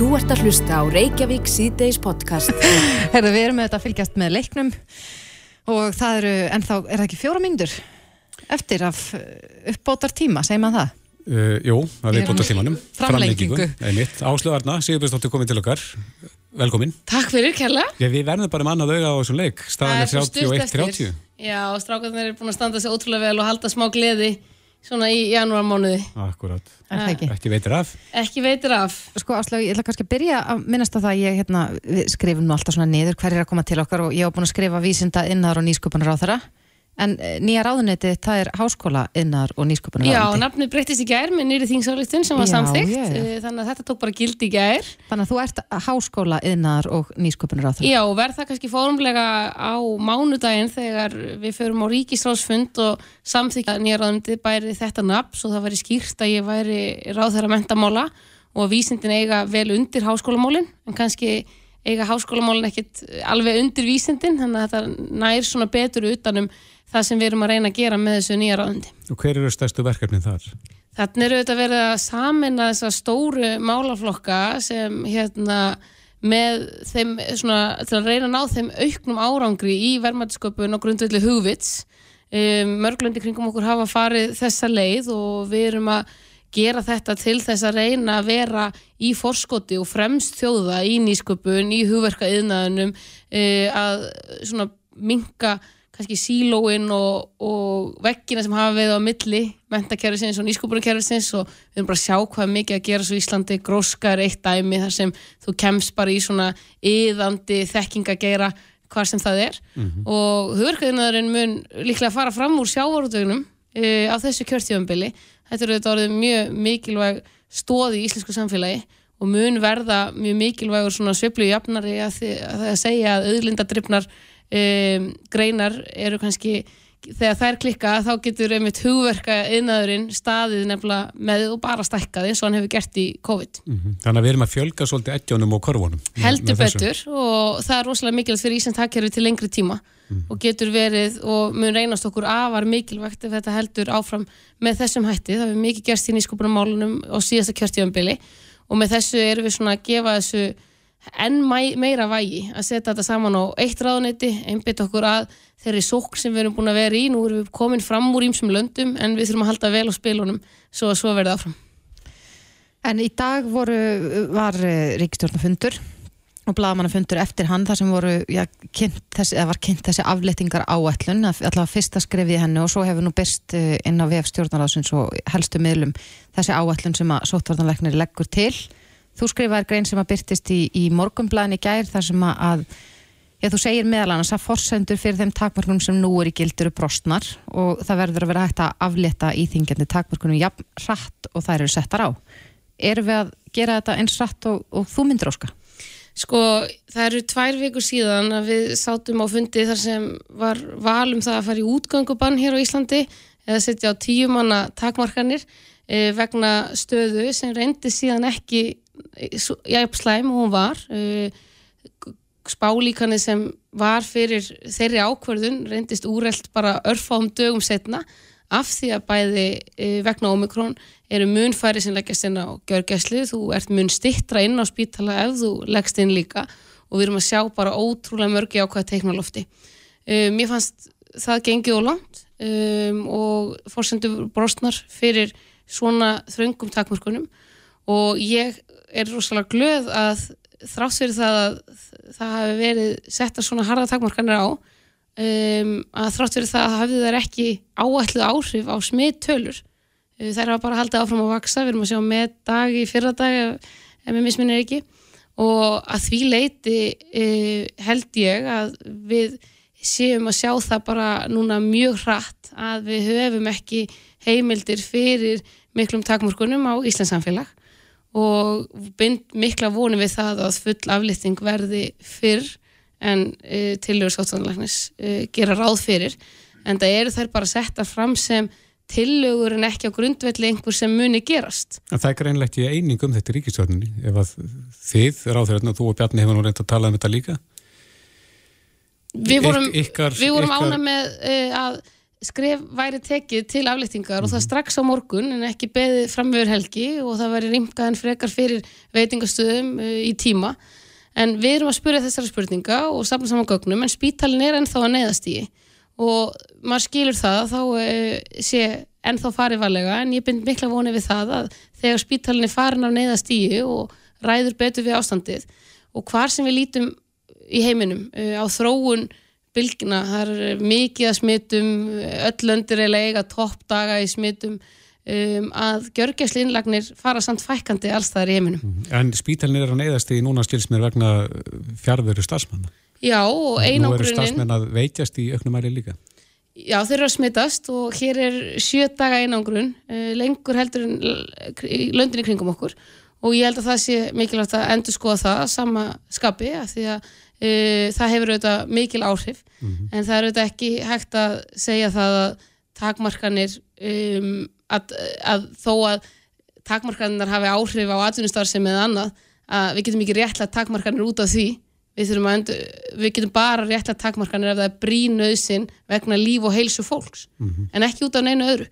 Þú ert að hlusta á Reykjavík síðdeis podcast. Herðu, við erum með þetta að fylgjast með leiknum og það eru, en þá er það ekki fjóra myndur eftir af uh, uppbótar tíma, segir maður það? Uh, jú, það er á tímanum. Framlengingu. Áslöðu Arna, Sigurbjörnsdóttir komið til okkar. Velkomin. Takk fyrir, Kjella. Já, við verðum bara með annað auga á þessum leik. Staðan er 31-30. Já, strákarnir er búin að standa sig ótrúlega vel og halda smá gleði svona í janúarmánuði. Akkurát. Er það ekki? Ekki veitir af. Ekki veitir af. Sko Áslaug, ég ætla kannski að byrja að minnast á það að ég hérna, við skrifum nú alltaf svona niður hver er að koma til okkar og ég hef búin að skrifa vísinda innar og nýsköpunar á þeirra en eh, nýja ráðuneti það er háskóla innar og nýsköpunar Já, nafnið breyttist í gær með nýri þingsáleiktun sem var Já, samþygt, já. þannig að þetta tók bara gild í gær. Þannig að þú ert háskóla innar og nýsköpunar á þeirra Já, verð það kannski fórumlega á mánudaginn þegar við förum á ríkisráðsfund og samþykja nýja ráðundi bæri þetta nafn svo það væri skýrt að ég væri ráðherra mentamála og að vísindin eiga vel undir háskólamálin en kannski eiga háskólamálin ekkit alveg undir vísindin þannig að þetta nær svona betur utanum það sem við erum að reyna að gera með þessu nýja ráðundi. Og hver eru stærstu verkefnin þar? Þannig eru þetta verið að samina þessa stóru málaflokka sem hérna með þeim svona til að reyna að ná þeim auknum árangri í verðmættisköpun og grundvelli hugvits um, mörglundi kringum okkur hafa farið þessa leið og við erum að gera þetta til þess að reyna að vera í forskoti og fremst þjóða í nýsköpun, í hugverka yðnaðunum uh, að svona minka kannski sílóin og, og veggina sem hafa við á milli mentakerfisins og nýsköpunarkerfisins og við erum bara að sjá hvað mikið að gera svo í Íslandi. Gróska er eitt dæmi þar sem þú kemst bara í svona yðandi þekking að gera hvað sem það er. Og hugverkaðinnaðurinn mun líklega fara fram úr sjávarútögnum uh, á þessu kjörtífambili þetta eru þetta orðið mjög mikilvæg stóð í íslensku samfélagi og mun verða mjög mikilvægur svona sviplu jafnari að, að, að segja að auðlindadrifnar um, greinar eru kannski þegar þær klikka þá getur einmitt hugverka yðnaðurinn staðið nefnilega með og bara stækkaði eins og hann hefur gert í COVID Þannig að við erum að fjölga svolítið ekkjónum og korfunum. heldur með þessu. betur og það er rosalega mikilvægt fyrir Íslands hagkerfi til lengri tíma og getur verið og mun reynast okkur afar mikilvægt ef þetta heldur áfram með þessum hætti, það hefur mikið gerst í nýskupunarmálunum á síðasta kjörtífambili og með þessu erum við svona að gefa þessu enn meira vægi að setja þetta saman á eitt ráðuneyti einbytt okkur að þeirri sók sem við erum búin að vera í, nú erum við komin fram úr ímsum löndum en við þurfum að halda vel á spilunum svo að svo verði áfram En í dag voru, var ríkistjórnafundur og blaðamannafundur eftir hann þar sem voru, já, kynnt þessi, eða var kynnt þessi afleitingar áætlun, allavega fyrsta skrefið henni og svo hefur nú byrst eh, inn á VF stjórnaráðsins og helstu miðlum þessi áætlun sem að sóttvartanleiknir leggur til. Þú skrifaðir grein sem að byrtist í, í morgumblaðin í gær þar sem að, já, þú segir meðal annars að forsendur fyrir þeim takmarkunum sem nú er í gildur brostnar og það verður að vera hægt að aflétta íþingjandi takmarkunum jafn hratt og þær eru settar á. Erum við að gera þetta eins hratt og, og þú myndir óska? Sko, það eru tvær vikur síðan að við sátum á fundi þar sem var val um það að fara í útgöngubann hér á Íslandi eða setja á tíu manna takmarkanir eh, vegna stöðu sem reyndi síðan ekki jæfn slæm og hún var eh, spálíkanið sem var fyrir þeirri ákvörðun reyndist úrelt bara örfáum dögum setna af því að bæði e, vegna Omikron eru munfæri sem leggjast inn á gjörgæslu, þú ert mun stittra inn á spítala ef þú leggst inn líka og við erum að sjá bara ótrúlega mörgi ákvæða teiknalofti. Um, mér fannst það gengið og langt um, og fórsendur brostnar fyrir svona þröngum takmörkunum og ég er rosalega glöð að þrátt fyrir það að það hafi verið settar svona harða takmarkanir á um, að þrátt fyrir það hafði þær ekki áætluð áhrif á smittölur Uh, þær hafa bara haldið áfram að vaksa við erum að sjá með dag í fyrra dag ef mér misminir ekki. Og að því leiti uh, held ég að við séum að sjá það bara núna mjög hratt að við höfum ekki heimildir fyrir miklum takmörkunum á Íslands samfélag og bind mikla vonum við það að full aflýtting verði fyrr en uh, tilhjóður sáttanlæknis uh, gera ráð fyrir. En það eru þær bara settar fram sem tillögur en ekki á grundvelli einhver sem muni gerast. En það er greinlegt í eining um þetta í ríkistjórninni ef að þið, ráðherrarna, þú og Bjarni hefur nú reynd að tala um þetta líka. Við vorum, Yk- ykkar- við vorum ykkar- ána með uh, að skref væri tekið til aflýtingar og það strax á morgun en ekki beðið fram yfir helgi og það væri rimkaðan frekar fyrir veitingastöðum uh, í tíma. En við erum að spyrja þessara spurninga og safna saman gögnum en spítalinn er ennþá að neyðast í. Og maður skilur það að þá uh, sé ennþá farið varlega en ég bind mikla vonið við það að þegar spítalinn er farin af neyðast í og ræður betur við ástandið og hvar sem við lítum í heiminum uh, á þróun bylgina, það er mikið að smittum, öll löndir er eiga toppdaga í smittum um, að gjörgjæsli innlagnir fara samt fækandi alls þar í heiminum. En spítalinn er að neyðast í núna skilsmér vegna fjárveru stafsmanna. Já, og einangrunin... Nú eru stafsmenn að veitjast í auknumæri líka. Já, þeir eru að smittast og hér er sjö daga einangrun, uh, lengur heldur en löndinni kringum okkur og ég held að það sé mikilvægt að endur skoða það sama skapi að því að Uh, það hefur auðvitað mikil áhrif mm -hmm. en það er auðvitað ekki hægt að segja það að takmarkanir um, að, að þó að takmarkanir hafi áhrif á atvinnustar sem eða annað að við getum ekki réttlega takmarkanir út af því við, endur, við getum bara réttlega takmarkanir ef það er brínauðsinn vegna líf og heilsu fólks mm -hmm. en ekki út af neinu öðru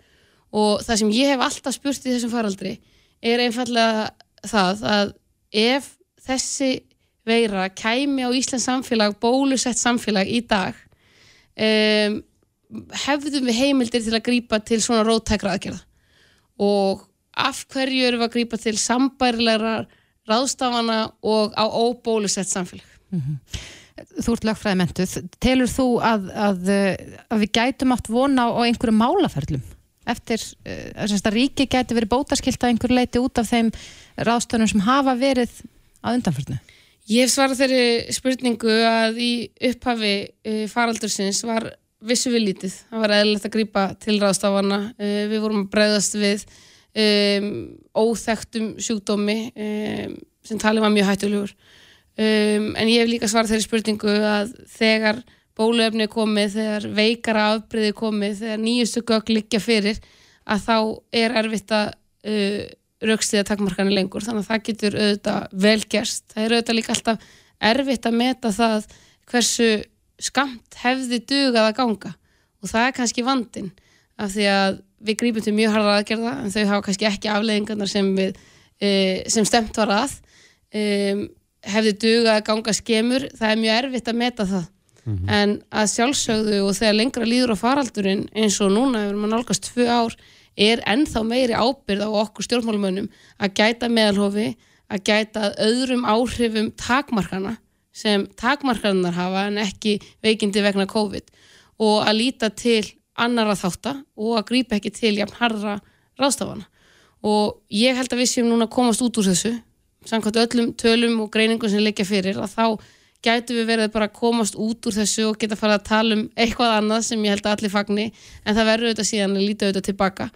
og það sem ég hef alltaf spurt í þessum faraldri er einfallega það að ef þessi veira kæmi á Íslands samfélag, bólusett samfélag í dag um, hefðum við heimildir til að grýpa til svona róttækra aðgerða og af hverju eru við að grýpa til sambærilegra ráðstafana og á óbólusett samfélag mm -hmm. Þú ert lagfræði mentuð, telur þú að, að, að við gætum átt vona á einhverju málaferlum eftir uh, að ríki gæti verið bótaskilt að einhverju leiti út af þeim ráðstöðunum sem hafa verið að undanförnu? Ég hef svarað þeirri spurningu að í upphafi uh, faraldursins var vissu við lítið. Það var eðlilegt að grýpa til ráðstafana. Uh, við vorum að bregðast við um, óþektum sjúkdómi um, sem talið var mjög hættulegur. Um, en ég hef líka svarað þeirri spurningu að þegar bóluefni komið, þegar veikara afbreyði komið, þegar nýjustu gögg liggja fyrir, að þá er erfitt að uh, raukstiða takkmarkanir lengur. Þannig að það getur auðvitað velgerst það er auðvitað líka alltaf erfitt að meta það hversu skamt hefði dugað að ganga. Og það er kannski vandin af því að við grípum til mjög harda aðgerða en þau hafa kannski ekki afleggingarnar sem, við, e, sem stemt var að. E, hefði dugað að ganga skemur það er mjög erfitt að meta það. Mm -hmm. en að sjálfsögðu og þegar lengra líður á faraldurinn eins og núna ef maður nálgast tvö ár er ennþá meiri ábyrð á okkur stjórnmálumönnum að gæta meðalhofi, að gæta öðrum áhrifum takmarkana sem takmarkanar hafa en ekki veikindi vegna COVID og að líta til annara þáttar og að grípa ekki til jafn harra ráðstafana. Og ég held að við séum núna að komast út úr þessu. Samkvæmt öllum tölum og greiningum sem leikja fyrir að þá gætu við verið bara að komast út úr þessu og geta farið að tala um eitthvað annað sem ég held að allir fagni en það verður auðvitað síðan að líta auðvitað tilbaka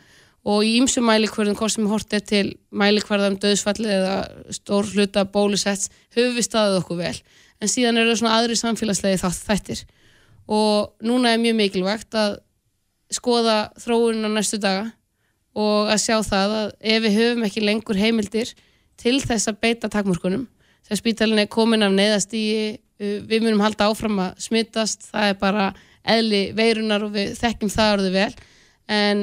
og í ymsum mælikvarðum, hvort sem hort er til mælikvarðum döðsfalli eða stór hluta bólusets, höfum við staðið okkur vel. En síðan eru svona aðri samfélagslegi þátt þættir. Og núna er mjög mikilvægt að skoða þróunina næstu daga og að sjá það að ef við höfum ekki lengur heimildir til þess að beita takmörkunum þegar spítalinn er komin af neyðast í við munum halda áfram að smittast það er bara eðli veirunar og við þekkjum það orðið vel. En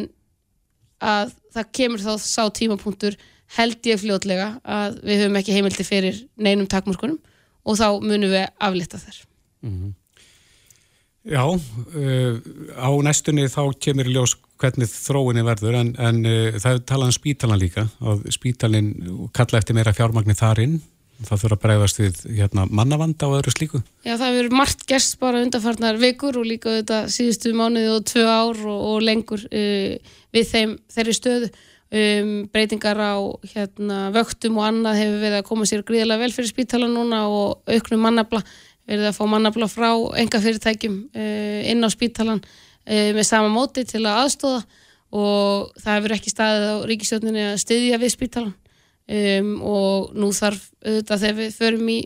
að það kemur þá sá tímapunktur held ég fljótlega að við höfum ekki heimildi fyrir neinum takmörkunum og þá munum við aflita þær mm -hmm. Já uh, á næstunni þá kemur í ljós hvernig þróinni verður en, en uh, það er talað um spítalan líka og spítalin kalla eftir meira fjármagnir þarinn það þurfa að bregðast við hérna, mannavanda og öðru slíku? Já, það hefur margt gerst bara undarfarnar vikur og líka þetta síðustu mánuði og tvö ár og, og lengur uh, við þeim, þeirri stöðu. Um, breytingar á hérna, vöktum og annað hefur verið að koma sér gríðilega vel fyrir spítala núna og auknum mannabla, verið að fá mannabla frá enga fyrirtækjum uh, inn á spítalan uh, með sama móti til að aðstóða og það hefur ekki staðið á ríkistjóninni að styðja við spítalan um, og nú þarf auðvitað þegar við förum í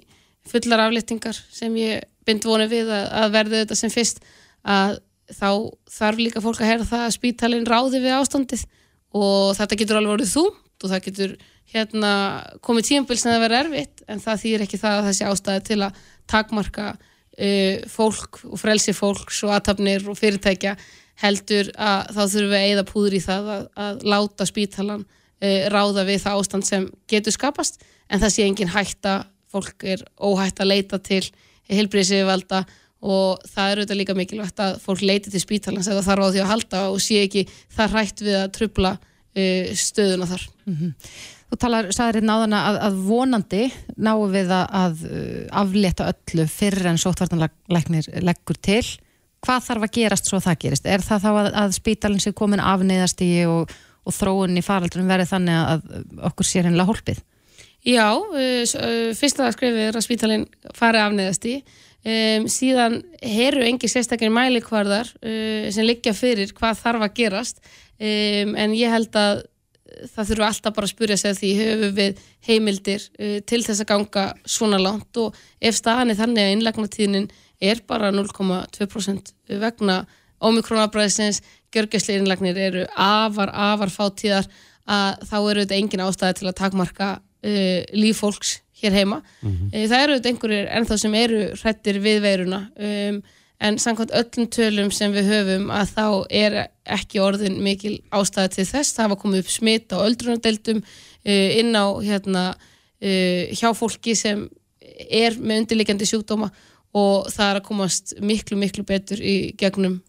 fullar aflettingar sem ég bind voni við að, að verða auðvitað sem fyrst að þá þarf líka fólk að herra það að spítalinn ráði við ástandið og þetta getur alveg orðið þúmt og það getur hérna komið tíumbil sem það verður erfitt en það þýr ekki það að þessi ástæði til að takmarka uh, fólk og frelsi fólks og aðtapnir og fyrirtækja heldur að þá þurfum við að eida púður í það að, að láta spítalan uh, ráða við það ástand sem getur skapast en það sé engin hætta, fólk er óhætt að leita til heilbriðsíðvalda og það er auðvitað líka mikilvægt að fólk leiti til spítalans eða þarf á því að halda og sé ekki það rætt við að trubla uh, stöðuna þar. Mm -hmm. Þú talar, sagðir hérna áðan að, að vonandi náum við að, að aflétta öllu fyrir en sóttvartanleiknir leggur til. Hvað þarf að gerast svo það gerist? Er það þá að, að spítalinn sé komin afneiðast í og, og þróun í faraldunum verið þannig að okkur sé hennilega hólpið? Já, uh, fyrsta skrifið er að spítalinn fari afneiðast í Um, síðan heru engi sérstaklega mælikvarðar uh, sem liggja fyrir hvað þarf að gerast. Um, en ég held að það þurfa alltaf bara að spurja sig að því höfum við heimildir uh, til þess að ganga svona langt? Og ef staðan er þannig að innlegnatíðinin er bara 0,2% vegna ómikrónabræðisins, görgæsli innlegnir eru afar, afar fátíðar að þá eru þetta engin ástæði til að takmarka uh, líf fólks hér heima. Mm -hmm. Það eru einhverjir ennþá sem eru hrettir við veiruna um, en samkvæmt öllum tölum sem við höfum að þá er ekki orðin mikil ástæði til þess. Það var komið upp smitt á öldrunadeildum uh, inn á hérna, uh, hjá fólki sem er með undirleikjandi sjúkdóma og það er að komast miklu, miklu betur í gegnum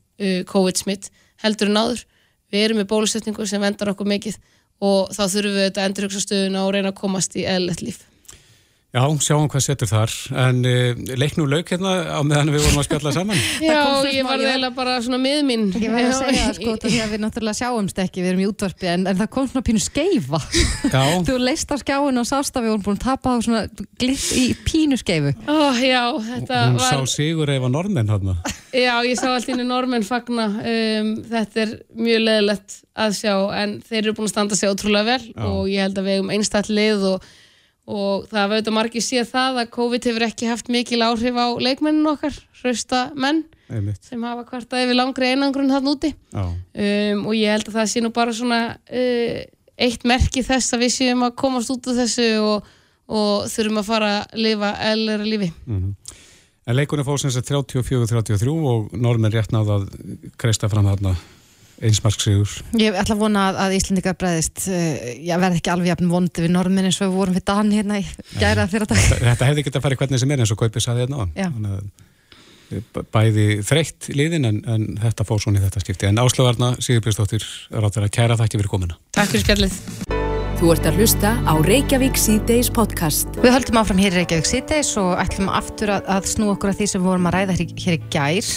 COVID-smitt heldur en áður. Við erum með bólusetningu sem vendar okkur mikið og þá þurfum við þetta endurhugsa stöðuna og reyna að komast í eðlert líf. Já, sjáum hvað setur þar, en uh, leiknum lauk hérna á meðan við vorum að spjalla saman. Já, ég var eiginlega bara svona miðminn. Ég var að segja það sko, því að við náttúrulega sjáumst ekki, við erum í útvarpi, en, en það kom svona pínu skeifa. Já. Þú leist á skjáinu og sást að við vorum búin að tapa á svona glitt í pínu skeifu. Ó, já, þetta Hún var... sá sigur eða normenn hérna. Já, ég sá allt ínni normenn fagna, um, þetta er mjög leðilegt að sjá, en þeir eru búin að standa sig ótrúlega vel Já. og ég held að við hefum einstætt og og það var auðvitað margir séð það að COVID hefur ekki haft mikil áhrif á leikmennin okkar, hrausta menn Einmitt. sem hafa kvartað yfir langri einangrun hann úti um, og ég held að það sé nú bara svona uh, eitt merki þess að við séum að komast út af þessu og, og þurfum að fara að lifa eðlera lífi. Mm En leikunni sem sagt 34-33 og normenn rétt náða að kreista fram þarna einsmarksigur. Ég ætla að vona að, að Íslandikar bregðist, uh, ég verð ekki alveg jafn vondi við normin eins og við vorum við Dan hérna í gæra fyrir dag. Þetta, þetta hefði getað að fara hvernig sem er eins og Kaupið saði hérna á hann. Bæði þreytt liðin en, en þetta fór svona í þetta skipti. En Áslöfarna Sigurbjörnsdóttir rátt að kæra þakki fyrir komuna. Takk fyrir spjallið. Þú ert að hlusta á Reykjavík C-Days podcast. Við höldum áfram hér í Reykjavík síðdeis og ætlum aftur að, að snú okkur að því sem við vorum að ræða hér, í- hér í gær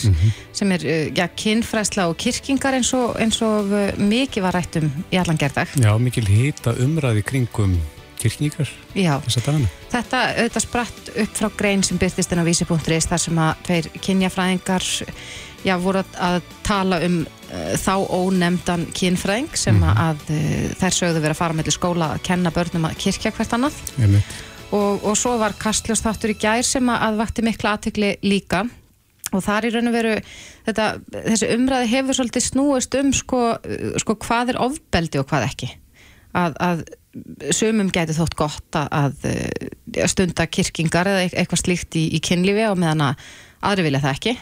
sem er uh, já, kynfræsla og kirkingar eins og, eins og uh, mikið var rætt um í allan gerðag. Já, mikil hita umræði kringum kirkningar Já, þess að dana. þetta auðvitað spratt upp frá grein sem byrtist inn á vísi.is þar sem að tveir kynjafræðingar já, voru að, tala um uh, þá ónefndan kynfræðing sem Mhm. að uh, þær sögðu verið að fara með skóla að kenna börnum að kirkja hvert annað. Og, og svo var Kastljós þáttur í gær sem að, vakti mikla aðtekli líka. Og þar í raun og veru þetta, þessi umræði hefur svolítið snúist um sko, uh, sko hvað er ofbeldi og hvað ekki. Að, að sumum gæti þótt gott að, að stunda kirkingar eða eit- eitthvað slíkt í, í kynlífi og meðan að aðri vilja það ekki.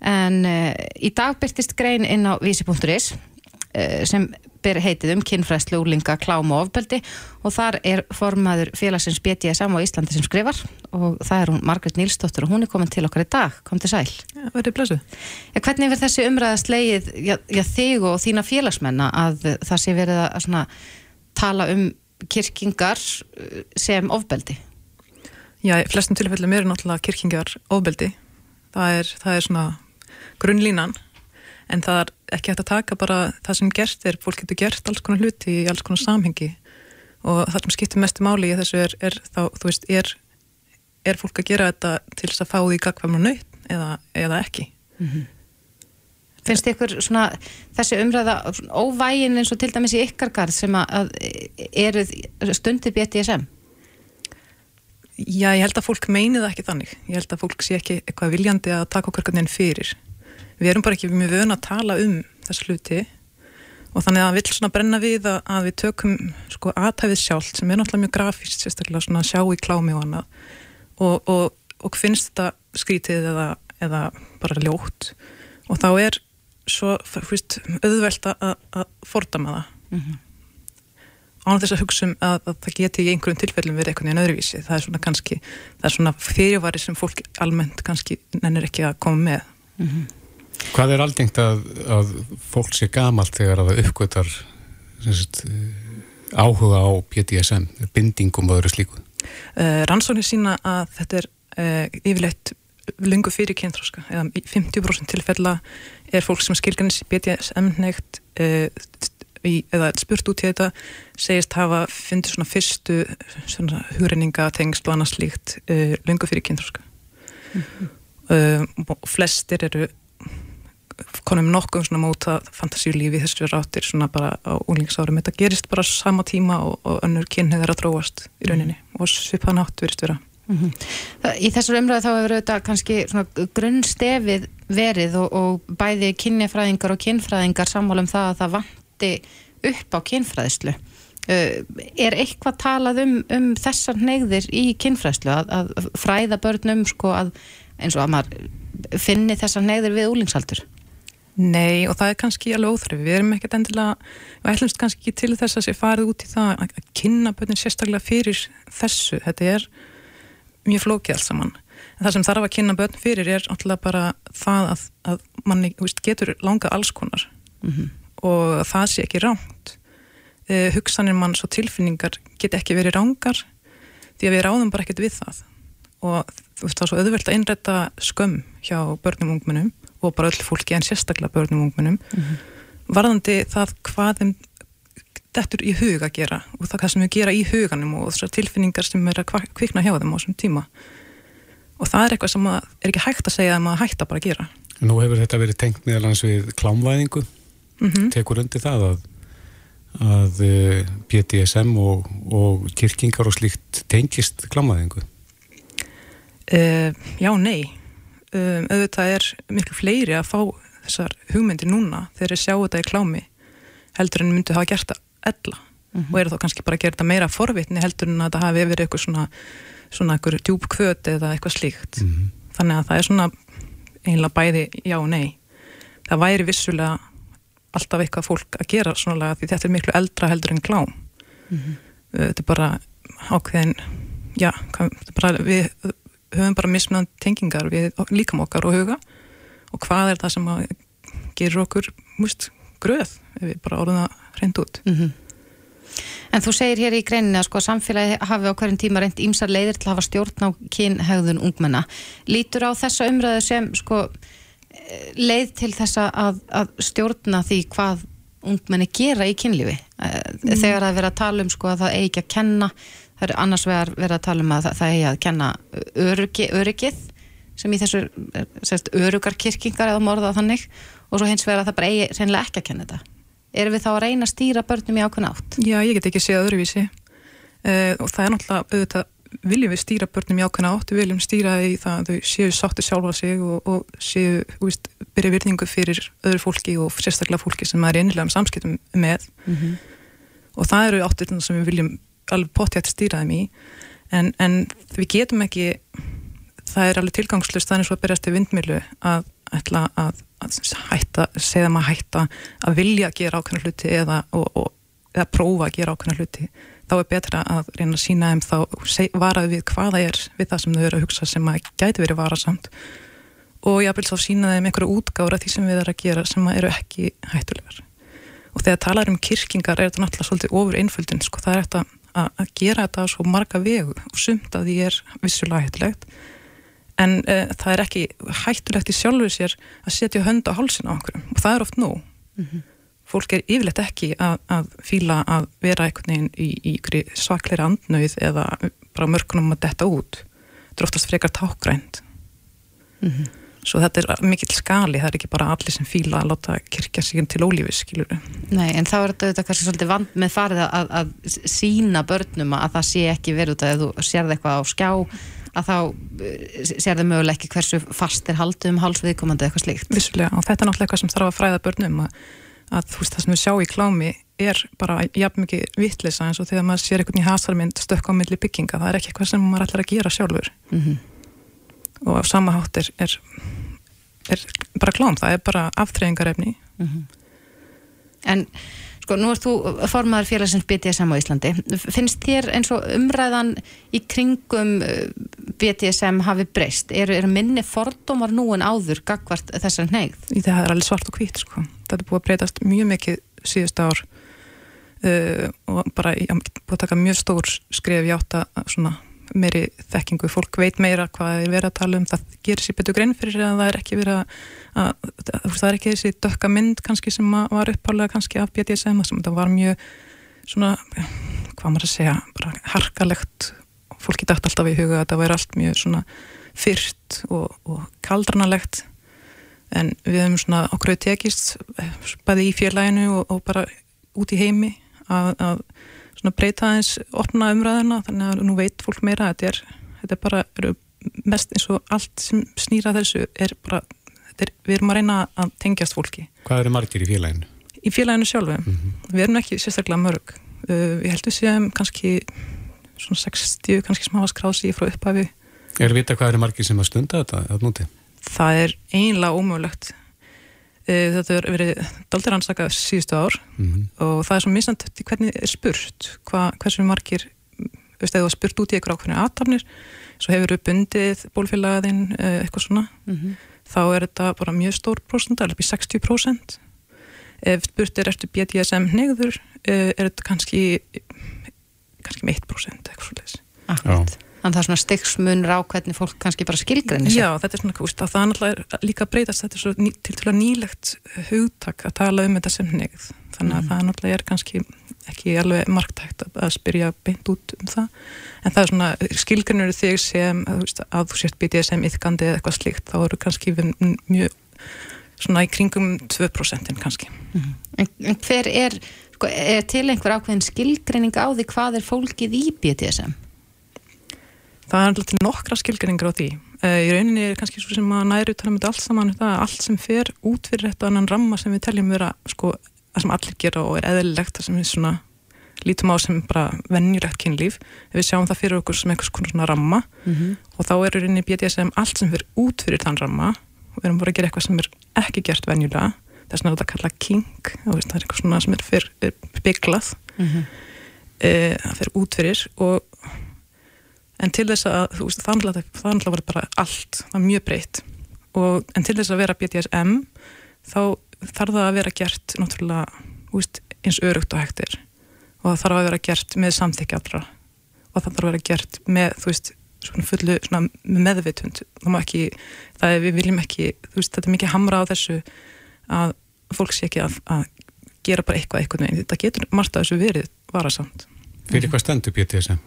En uh, í dag byrtist grein inn á vísi.is uh, sem ber heitið um kynfræðslu úlinga klám og ofbeldi. Og þar er formaður félagsins BDSM á Íslandi sem skrifar og það er hún Margrét Nílsdóttir og hún er komin til okkar í dag, kom til sæl Verðið blessu. ja, Hvernig verður þessi umræða slegið já, já, þig og þína félagsmenna að það sé verið að svona, tala um kirkingar sem ofbeldi? Já, í flestum tilfellum eru náttúrulega kirkingjar ofbeldi. Það er, það er svona grunnlínan en það er ekki hægt að taka bara það sem gert er, fólk getur gert alls konar hluti í alls konar samhengi og það sem skiptir mestu máli í þessu er, er þá, þú veist, er, er fólk að gera þetta til þess að fá því gagkvæmna nöyt eða, eða ekki. Finnst ykkur svona þessi umræða óvægin eins og til dæmis í ykkar garð sem að, að eru stundir BDSM? Já, ég held að fólk meini það ekki þannig. Ég held að fólk sé ekki eitthvað viljandi að taka okkar hvernig fyrir. Við erum bara ekki mjög vöna að tala um þessa hluti og þannig að það vill svona brenna við að, að við tökum sko aðtæfið sjálft sem er náttúrulega mjög grafíst, sérstaklega svona að sjá í klámi og annað og, og, og finnst þetta skrítið eða, eða bara ljótt og þá er svo fyrst, auðvelt að, að fordama það mm -hmm. Án þess að hugsa um að, að það geti í einhverjum tilfellum verið eitthvað í en öðruvísi það er svona kannski, það er svona fyrirvari sem fólk almennt kannski nennir ekki að koma með mm -hmm. Hvað er aldengt að, að fólk sé gamalt þegar að það uppgötar sagt, áhuga á PTSM, bindingum og öðru slíku? Uh, Rannsóknir sína að þetta er uh, yfirleitt lungu fyrir kynþróska eða 50% tilfella er fólk sem skilganis BDSM neitt uh, eða spurt út í þetta segist hafa fundið svona fyrstu svona hugreininga, tengslu og annars líkt uh, lungu fyrir kynþróska mm -hmm. uh, og flestir eru konum nokkuð svona móta fantasíulífi þessu ráttir svona bara á úlingsárum þetta gerist bara sama tíma og, og önnur kynneið er að dróast í rauninni mm. og svipaðan átt verist vera mm -hmm. Í þessar umræðu þá hefur þetta kannski grunnstefið verið og, og bæði kynjafræðingar og kynfræðingar sammála um það að það vanti upp á kynfræðislu Uh, er eitthvað talað um, um þessar neyðir í kynfræðslu að, að fræða börnum sko að eins og að maður finni þessar neyðir við úlingsaldur? Nei og það er kannski alveg óþrif, við erum ekkert endilega, við ætlumst kannski ekki til þess að sé farið út í það að kynna börnin sérstaklega fyrir þessu, þetta er mjög flókið alls saman. En það sem þarf að kynna börn fyrir er alltaf bara það að, að manni veist, getur langað alls konar mm -hmm. Og það sé ekki ránt. Uh, hugsanir mann svo tilfinningar get ekki verið rángar því að við ráðum bara ekkert við það. Og þú veist það er svo auðvelt að innrætta skömm hjá börnum og ungmennum og bara öll fólki en sérstaklega börnum og ungmennum. Mm -hmm. varðandi það hvað þeim dettur í hug að gera og það hvað sem við gera í huganum og þessar tilfinningar sem er að kvikna hjá þeim á þessum tíma. Og það er eitthvað sem er ekki hægt að segja að maður hægt að bara gera. Nú hefur þetta verið tengt meðalans við klámvæðingu mm -hmm. tekur undir það að, að eh, PTSM og, og kirkingar og slíkt tengist klámvæðingu uh, Já, nei um, auðvitað er miklu fleiri að fá þessar hugmyndir núna þegar þeir sjá þetta í klámi heldur en myndu hafa gert það ella mm -hmm. og eru þá kannski bara að gera þetta meira forvitni heldur en að það hafi verið eitthvað svona svona eitthvað djúb kvöt eða eitthvað slíkt mm -hmm. þannig að það er svona einlega bæði já og nei það væri vissulega alltaf eitthvað fólk að gera svona því þetta er miklu eldra heldur en klám mm -hmm. þetta er bara ákveðin já, bara, við höfum bara mismunandi tengingar við líkam okkar og huga og hvað er það sem að gerur okkur must gröð ef við bara orðum það reynd út mm -hmm. En þú segir hér í greinina sko, að samfélagi hafi á hverjum tíma reynd ímsar leiðir til að hafa stjórn á kynhegðun ungmenna. Lítur á þessa umræðu sem sko, leið til þessa að, að stjórna því hvað ungmenni gera í kynlífi mm. þegar það verið að tala um sko, að það eigi ekki að kenna það er annars vegar verið að tala um að það, það er að kenna öryggi, öryggið sem í þessu sérst, örugarkirkingar eða morða þannig og svo hins vegar að það bara eigi reynilega ekki að kenna þetta erum við þá að reyna að stýra börnum í ákveðin átt? Já, ég get ekki séð öðruvísi uh, og það er náttúrulega auðvitað viljum við stýra börnum í ákveðin átt við viljum stýra í það að þau séu sáttu sjálfa sig og, og séu, þú veist, byrja virðingu fyrir öðru fólki og sérstaklega fólki sem er einnilega um samskiptum með. Mm -hmm. og það eru áttir sem við viljum alveg pottjætt stýra þeim í. En, en við getum ekki það er alveg tilgangslust þannig svo að berjast í vindmilu að ætla að, að hætta, segja maður hætta að vilja að gera ákveðna hluti eða, og, og, eða prófa að gera ákveðna hluti þá er betra að reyna að sína þeim þá varaðu við hvaða er við það sem þau eru að hugsa sem að gæti verið varasamt. Og ég vil þá sína þeim einhverju útgára því sem við erum að gera sem eru ekki hættulegar. Og þegar talar um kirkingar er þetta náttúrulega svolítið ofur einföldin sko. Það er þetta að gera þetta svo marga vegu og sumt að því er vissulega hættulegt. En uh, það er ekki hættulegt í sjálfu sér að setja hönd á hálsin á okkur og það er oft nóg. Mm -hmm. Fólk er yfirleitt ekki að, að fíla að vera einhvern veginn í, í svakleira andnauð eða bara mörkunum að detta út þetta er oftast frekar tákgrænt mm -hmm svo þetta er mikill skali, það er ekki bara allir sem fíla að láta kirkja sig til ólífis, skilur. Nei, en þá er þetta kannski svolítið vand með farið að, að sína börnum að það sé ekki verið út að þú sérði eitthvað á skjá að þá eh, sér þau möguleg ekki hversu fast er haldið um hálsviðkomandi eitthvað slíkt. Vissulega, og þetta er náttúrulega eitthvað sem þarf að fræða börnum að, að þú veist það sem við sjá í klámi er bara jafn mikið vittlisa eins og þegar maður sér einhvern í hasarmynd stökk á milli bygginga, það er ekki eitthvað sem maður ætlar að gera sjálfur mm -hmm. og á sama hátt er, er er bara klám, það er bara aftreyingarefni En sko, nú ert þú formaður félagsins BDSM á Íslandi. Finnst þér eins og umræðan í kringum uh, BDSM hafi breyst? Eru er minni fordómar nú en áður gagvart þessar í það er alveg svart og hvít sko. Þetta er búið að breytast mjög mikið síðust ár. Uh, og bara í- búið að taka mjög stór skrif í átt að svona meiri þekkingu, fólk veit meira hvað er verið að tala um, það gerir sér betur grein fyrir að það er ekki verið að, að, að það er ekki þessi dökka mynd kannski sem var uppálega kannski af BDSM sem þetta var mjög svona, hvað maður að segja bara harkalegt. Fólki dætt alltaf í huga að það væri allt mjög svona fyrt og, og kaldranalegt en við hefum svona okkur hefur tekist bæði í félaginu og, og bara út í heimi að, að svona breyta aðeins opna umræðina þannig að nú veit fólk meira. Að þetta er, þetta er bara mest eins og allt sem snýra þessu er bara, þetta er, við erum að reyna að tengjast fólki. Hvað eru margir í félaginu? í félaginu sjálfu, við erum ekki sérstaklega mörg, uh, ég held við séum kannski svona 60 kannski sem hafa skráð sig frá upphafi. Er vita hvað eru margir sem að stunda þetta að núti? Það er einlega ómögulegt. Eh, þetta er verið daldir rannsakað síðustu ár Mm og það er svo misnand hvernig er spurt hva, hversu margir veist, eða þú har spurt út í eitthvað ákveðinu aðtafnir svo hefur við bundið bólfélagaðinn eh, eitthvað svona þá er þetta bara mjög stór prósent alveg upp í 60% ef spurt er eftir BDSM negður er þetta kannski kannski með 1% eitthvað svolítið Akkurat. Þannig það er svona styggsmunur á hvernig fólk kannski bara skilgrinni sig. Já, þetta er svona, úst, það er náttúrulega líka að breytast, þetta er svo ný, til að nýlegt hugtak að tala um þetta sem negð þannig að það náttúrulega er kannski ekki alveg marktækt að, að spyrja beint út um það, en það er svona skilgrinnur þig sem að, veist, að þú sért BDSM yfkandi eða eitthvað slíkt, þá eru kannski við mjög svona í kringum 2% kannski. En, en hver er, sko, er til einhver ákveðin skilgrinning á því hvað er fólkið í BDSM? Það er alltaf nokkra skilgrinningar á því. Uh, í rauninni er kannski svo sem að næru tala um þetta allt saman, er allt sem fer út fyrir þetta annan ramma sem við teljum vera sko, það sem allir gera og er eðlilegt það sem við svona lítum á sem bara venjulegt kynlíf. Við sjáum það fyrir okkur sem konar svona ramma og þá er í rauninni BDSM allt sem fer út fyrir þann ramma og við erum bara að gera eitthvað sem er ekki gert venjulega. Það er svona þetta að kalla king, það er eitthvað svona sem er, fyr, er bygglað, uh, það fer út fyrir og en til þess að, þú veist, það alltaf var bara allt, það er mjög breytt. Og, en til þess að vera BDSM þá þarf það að vera gert náttúrulega, þú veist, eins örugt og hægtir og það þarf að vera gert með samþykja allra. Og það þarf að vera gert með, þú veist, svona fullu svona með meðvitund, það má ekki það er, við viljum ekki, þú veist, þetta er mikið hamra á þessu að fólk sé ekki að, að gera bara eitthvað eitthvað þetta getur margt að þessu verið varasamt. Fyrir hvað stendur BTSM?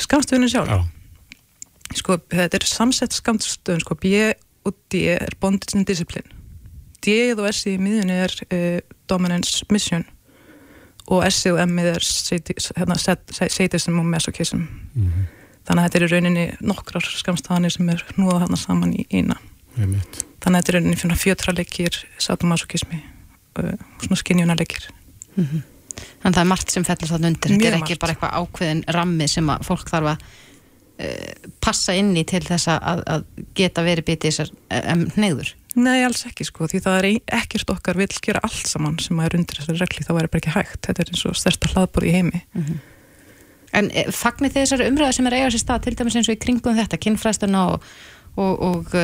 Skamstöðunin sjálf? Já. Sko, þetta er samsett skamstöðun, sko, B og D er bondage and discipline. D og S í miðunni er uh, dominance mission og S og M er sadism hérna, og masochism. Mm Þannig að þetta er í rauninni nokkrar skamstöðanir sem er núða þarna saman í eina. -hmm. Þannig að þetta er í rauninni fyrir fjötraleikir, sadomasochismi uh, og svona skinjunarleikir. Þannig að það er margt sem fellur þarna undir. Þetta er ekki margt. bara eitthvað ákveðin rammi sem að fólk þarf að uh, passa inn í til þess að, að geta verið bitið þessar neyður. Nei, alls ekki sko, því það er ekkert okkar vil gera allt saman sem er undir þessari regli, þá er bara ekki hægt. Þetta er eins og stærsta hlaðbor í heimi. En eh, fagnir þessari umræðu sem er eiga sér stað til dæmis eins og í kringum þetta, kynfræstuna og, og, og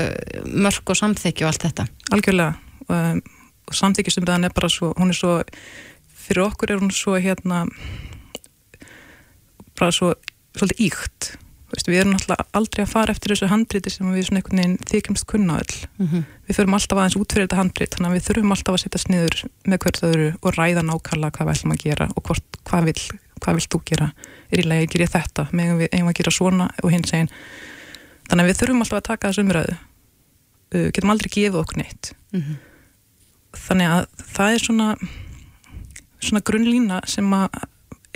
mörk og samþykju og allt þetta? Algjörlega. Um, samþykjusumræðan er bara svo, hún er svo, fyrir okkur er hún svo hérna, bara svo, svolítið íkt. Þú Veist, við erum náttúrulega aldrei að fara eftir þessu handriti sem við svona einhvern veginn þykjumst kunna öll. Mm Við förum alltaf aðeins út fyrir þetta handrit, þannig að við þurfum alltaf að setja sniður með hvert öðru og ræða nákvæmlega hvað við ætlum að gera og hvort, hvað vil, hvað vil þú gera? Er í lagi að gera þetta? Megum við eigum að gera svona og hinn segin. Þannig að við þurfum alltaf að taka þessu umræðu. Uh, getum aldrei gefið okkur neitt. Þannig að það er svona, svona grunnlína sem að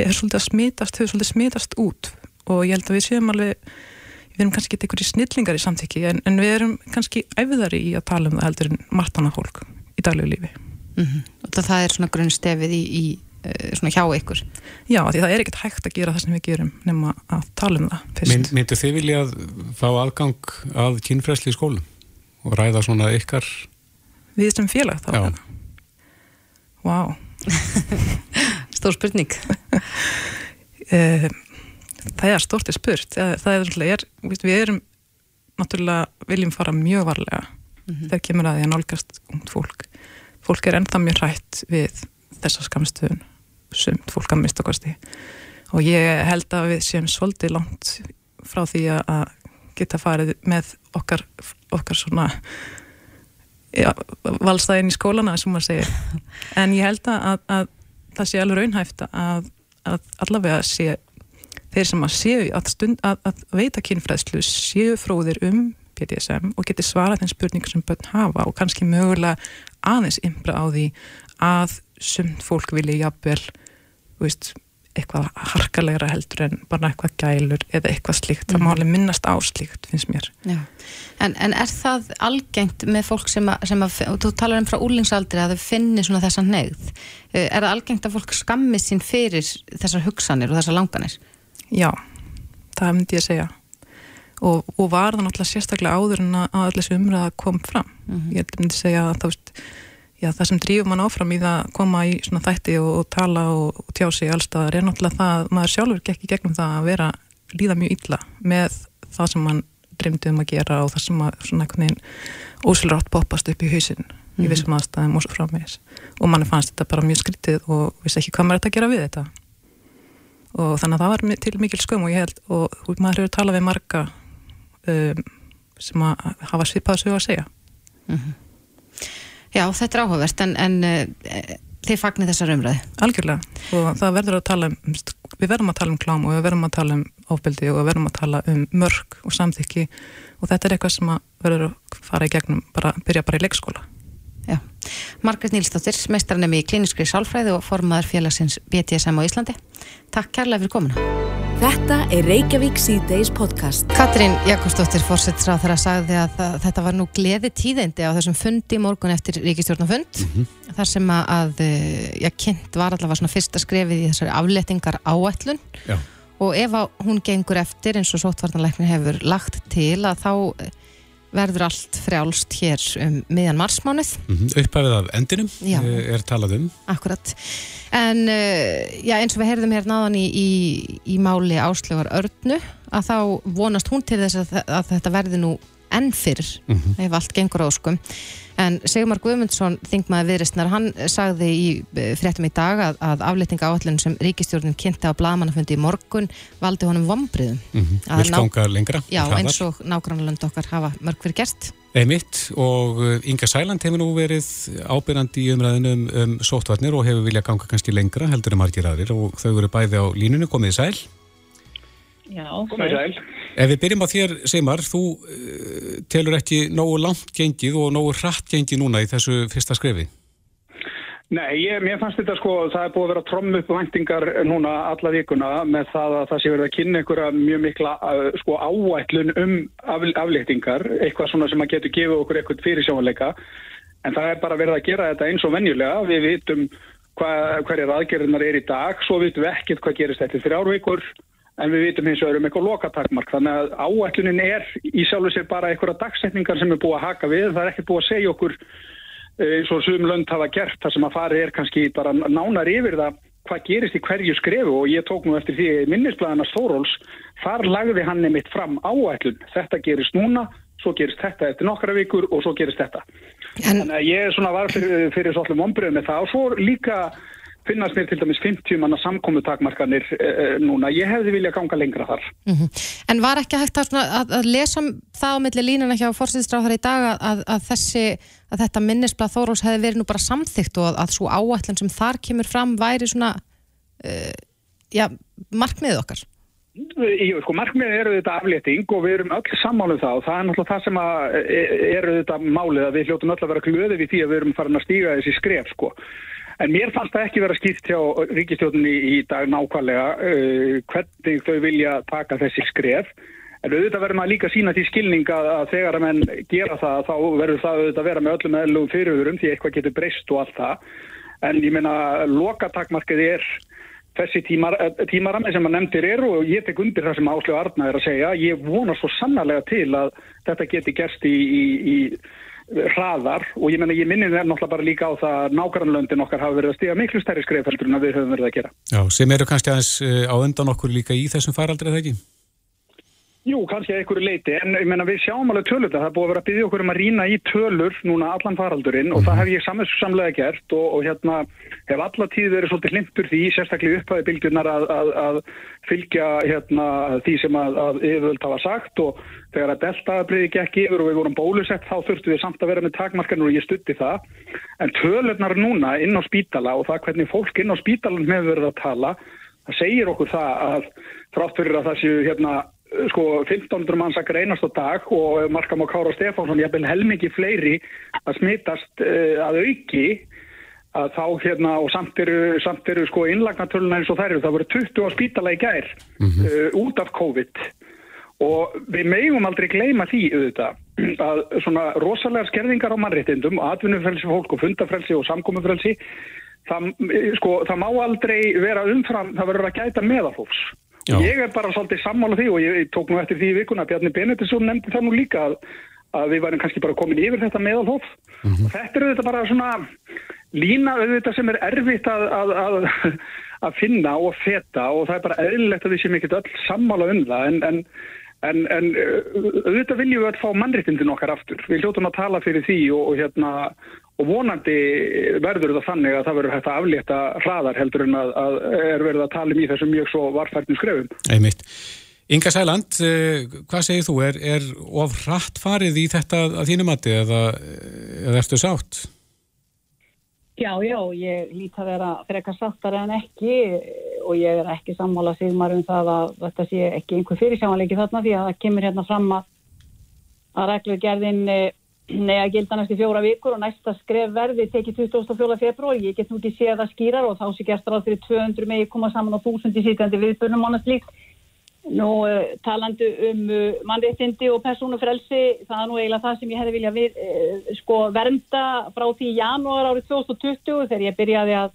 er svolítið að smitast, hefur svolítið smitast út og ég held að við séum alveg við erum kannski ekki einhverjir snillingar í samþykki en, en við erum kannski æfiðari í að tala um það heldur en margt annað fólk í daglegu lífi. Og það, það er svona grunnstefið í, í uh, svona hjá ykkur. Já, því það er ekkert hægt að gera það sem við gerum nema að tala um það fyrst. Mynd, myndu þið vilja að fá aðgang að kynfræsli í skólum og ræða svona ykkar Við sem félag þá? Já. Vá. Stór spurning. Eh, það er stort er spurt. Það, það er, er, við erum náttúrulega viljum fara mjög varlega þegar kemur að því að nálgast ungt fólk. Fólk er ennþá mjög hrætt við þessa skamstöðun sumt fólk að mista kosti og ég held að við séum svolítið langt frá því að geta farið með okkar, okkar svona ja, valstæðin í skólana sem maður segir. En ég held að, að það sé alveg raunhæft að, að allavega sé þeir sem að séu að, stund, að, að veita kynfræðslu séu fróðir um PTSM og geti svarað þeim spurningum sem börn hafa og kannski mögulega aðeins ymbra á því að sumt fólk vilja jafnvel veist, eitthvað harkalegra heldur en bara eitthvað gælur eða eitthvað slíkt, það má alveg minnast á slíkt finnst mér. En, en er það algengt með fólk sem að, sem að þú talar um frá úlingsaldri að þau finnir svona þessa neyð, er það algengt að fólk skammi sín fyrir þessar hugsanir og þessar langanir? Já, það myndi ég segja og, og var það náttúrulega sérstaklega áður en að allir þessu umræða kom fram mm -hmm. ég myndi segja að það veist Já, það sem drýfum mann áfram í það að koma í svona þætti og, og tala og, og tjá sig allstaðar er náttúrulega það að maður sjálfur gekk í gegnum það að vera líða mjög illa með það sem mann dreymdi um að gera og það sem að svona einhvern veginn ósilrátt poppast upp í hausin mm í vissum aðstæðum og svo framvegis og mann fannst þetta bara mjög skrítið og vissi ekki hvað maður ætti að gera við þetta. Og þannig að það var til mikil skum og ég held og maður hefur talað við marga um, sem að hafa svipað sög að segja. Mm -hmm. Já, þetta er áhugavert en, en uh, þið fagnir þessar umræði. Algjörlega og það verður að tala um, við verðum að tala um klám og við verðum að tala um ofbeldi og við verðum að tala um mörg og samþykki og þetta er eitthvað sem verður að fara í gegnum, bara, byrja bara í leikskóla. Já, Margret Nílsdóttir, meistranemi í klíniskri sálfræði og formaður félagsins BTSM á Íslandi. Takk kærlega fyrir komuna. Þetta er Reykjavík C-Days podcast. Katrín Jakobsdóttir fórsettsráð þegar að sagði að það, þetta var nú gleði tíðindi á þessum fundi morgun eftir ríkistjórnafund mm -hmm. þar sem að, já, kynnt var allavega svona fyrsta skrefið í þessari aflettingar áætlun Já. og ef að hún gengur eftir eins og sótvarnarleikni hefur lagt til að þá verður allt frjálst hér um miðjan marsmánuð. Mm -hmm. Upphæfið af endinum Já. er talað um. Akkurat. En uh, já, eins og við heyrðum hér náðan í, í, í máli áslögar örnu að þá vonast hún til þess að, að þetta verði nú enn fyrr Mm -hmm. ef allt gengur áskum. En Sigmar Guðmundsson, þingmaði viðristnar, hann sagði í eh, fréttum í dag að, að aflýtinga áallinu sem ríkistjórnin kynnti á blamanafundi í morgun valdi honum vombriðum. Mm -hmm. Ná- ganga lengra? Já, hraðar? eins og nágrannalönd okkar hafa mörg fyrir gert. Einmitt og uh, Inga Sæland hefur nú verið ábyrjandi í umræðinu um, um sóttvarnir og hefur viljað ganga kannski lengra heldur en margir aðrir og þau eru bæði á línunni, komið sæl. Já, Komið sæl. Ef við byrjum á þér, Seymar, þú uh, telur ekki nógu langt gengið og nógu hratt gengið núna í þessu fyrsta skrefi. Nei, ég, mér fannst þetta sko, það er búið að vera tromm upp væntingar núna alla vikuna með það að það sé verið að kynna einhverja mjög mikla uh, sko áætlun um af, afléttingar, eitthvað svona sem að getur gefið okkur eitthvað fyrir sjónleika en það er bara verið að gera þetta eins og venjulega, við vitum hva, hverjar aðgerðinar er í dag, svo vitum við ekkert hvað gerist þetta þrjár vikur en við vitum hins vegar um eitthvað lokatakmark þannig að áætlunin er í sjálfu sér bara einhverja dagsetningar sem er búið að haka við, það er ekki búið að segja okkur eh, eins og sum lönd hafa gert þar sem að farið er kannski bara nánar yfir það hvað gerist í hverju skrefu og ég tók nú eftir því minnisblæðana Stóróls þar lagði hann nemitt fram áætlun. Þetta gerist núna, svo gerist þetta eftir nokkra vikur og svo gerist þetta. En Þannig að ég er svona var fyrir, fyrir svolítið finnast mér til dæmis 50 manna samkomutakmarkanir uh, núna. Ég hefði viljað ganga lengra þar. Mhm. En var ekki hægt að, svona, að, að lesa um það á milli línuna hjá fórsýðistráðar í dag að, að, þessi, að þetta minnisblad Þóróls hefði verið nú bara samþygt og að, svo áætlun sem þar kemur fram væri svona uh, já, markmiðið okkar Jú, sko, markmiðið eru þetta aflétting og við erum öll sammálum það og það er náttúrulega það sem að e- eru þetta málið að við hljóttum öll að vera glöði við því að við erum farin að stíga þessi skref, sko. En mér fannst það ekki vera skýrt hjá ríkistjóðunni í dag nákvæmlega uh, hvernig þau vilja taka þessi skref. En auðvitað verður maður líka sína því skilning að, þegar að menn gera það þá verður það auðvitað að vera með öllum eðlugum fyrirvörum því eitthvað getur breyst og allt það. En ég meina lokatakmarkið er þessi tímar, eh, tímarami sem að nefndir eru og ég tek undir það sem Áslu Arna er að segja. Ég vona svo sannarlega til að þetta geti gerst í, í, í hraðar og ég menna ég minni það náttúrulega bara líka á það að nákvæmlöndin okkar hafa verið að stiga miklu stærri skreifældur en við höfum verið að gera. Já, sem eru kannski aðeins eh, á undan okkur líka í þessum faraldri eða ekki? Jú, kannski að einhverju leiti, en ég menna við sjáum alveg tölur það, það er búið að vera að byggja okkur um að rýna í tölur núna allan faraldurinn og það hef ég samlega gert og, og hérna hef alla tíð verið svolítið hlimpur því, sérstaklega upphæði bylgjurnar að, að, að fylgja hérna því sem að, að yfirvöld hafa sagt og þegar að deltaðabriði gekk yfir og við vorum bólusett þá þurftu við samt að vera með takmarkanur og ég stutti það, en tölurnar núna inn á spítala og það hvernig fólk inn á spítalan hefur verið að tala, það segir okkur það að frátt fyrir að það séu hérna sko 1500 manns að greinast á dag og Markam og Kára Stefánsson ég hef helmingi fleiri að smittast uh, að auki að þá hérna og samt eru, samt eru sko innlagnatöluna eins og þær eru. Það voru 20 á spítala í gær mm -hmm. uh, út af COVID. Og við megum aldrei gleyma því auðvitað að svona rosalega skerðingar á mannréttindum, atvinnufrelsi fólk og fundafrelsi og samkomufrelsi það, sko, það má aldrei vera umfram, það verður að gæta meðafólks Já. Ég er bara svolítið sammála því og ég tók nú eftir því í vikuna Bjarni Benedisson nefndi það nú líka að, að við værum kannski bara komin yfir þetta meðalhof mm -hmm. og þetta eru þetta bara svona lína auðvitað sem er erfitt að, að, að finna og feta og það er bara eðlilegt að við séum ekkert öll sammála um það en, en, en, en auðvitað viljum við að fá mannriktindin okkar aftur. Við hljóttum að tala fyrir því og, og hérna og vonandi verður það þannig að það verður hægt að aflétta hraðar heldur en að, að er verið að tala um í þessum mjög svo varfærtnum skrefum. Einmitt. Inga Sæland, eh, hvað segir þú? Er, er of hratt farið í þetta að þínu mati eða, eða ertu sátt? Já, já, ég líti að vera frekar sáttar en ekki og ég er ekki sammála sigmar um það að þetta sé ekki einhver fyrirsjámanleiki þarna því að það kemur hérna fram að, að reglugerðin eh, Nei að gilda næstu fjóra vikur og næsta skref verði tekið 24. februar. Ég get nú ekki séð það skýrar og þá sé gert ráð fyrir 200 megi koma saman á 1000 í síkandi viðbörnum ánast líkt. Nú uh, talandi um uh, mannréttindi og persónufrelsi, það er nú eiginlega það sem ég hefði viljað við, uh, sko, vernda frá því janúar árið 2020 þegar ég byrjaði að,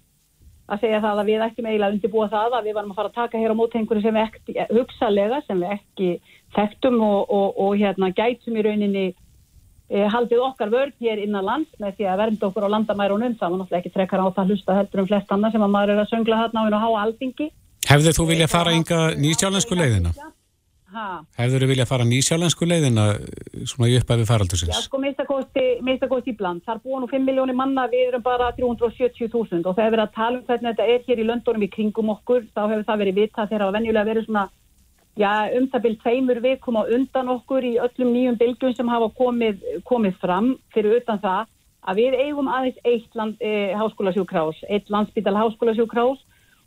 að segja það að við ættum eiginlega undirbúa það að við varum að fara að taka hér á mótengur sem við ekki, hugsalega sem við ekki þekktum og, og, og hérna gætum í rauninni e, haldið okkar vörð hér innan lands með því að vernda okkur á landamærunum. Það var náttúrulega ekki trekkar á það hlusta heldur um flest annað sem að maður er að söngla þarna á einu há aldingi Hefðu þú viljað fara ynga nýsjálensku leiðina? Ha? Hefðu þú viljað fara nýsjálensku leiðina svona í uppæfi faraldusins? Já, sko, mistakosti bland. Það er búin úr 5 miljónir manna, við erum bara 370.000 og það hefur verið að tala um hvernig þetta er hér í löndunum í kringum okkur, þá hefur það verið vita þegar það venjulega verið svona já, um það byrjum tveimur vikum á undan okkur í öllum nýjum bylgjum sem hafa komið, komið fram fyrir utan það að við eigum aðeins eitt land, e, háskólasjúkrás, eitt landsbítal háskólasjúkrás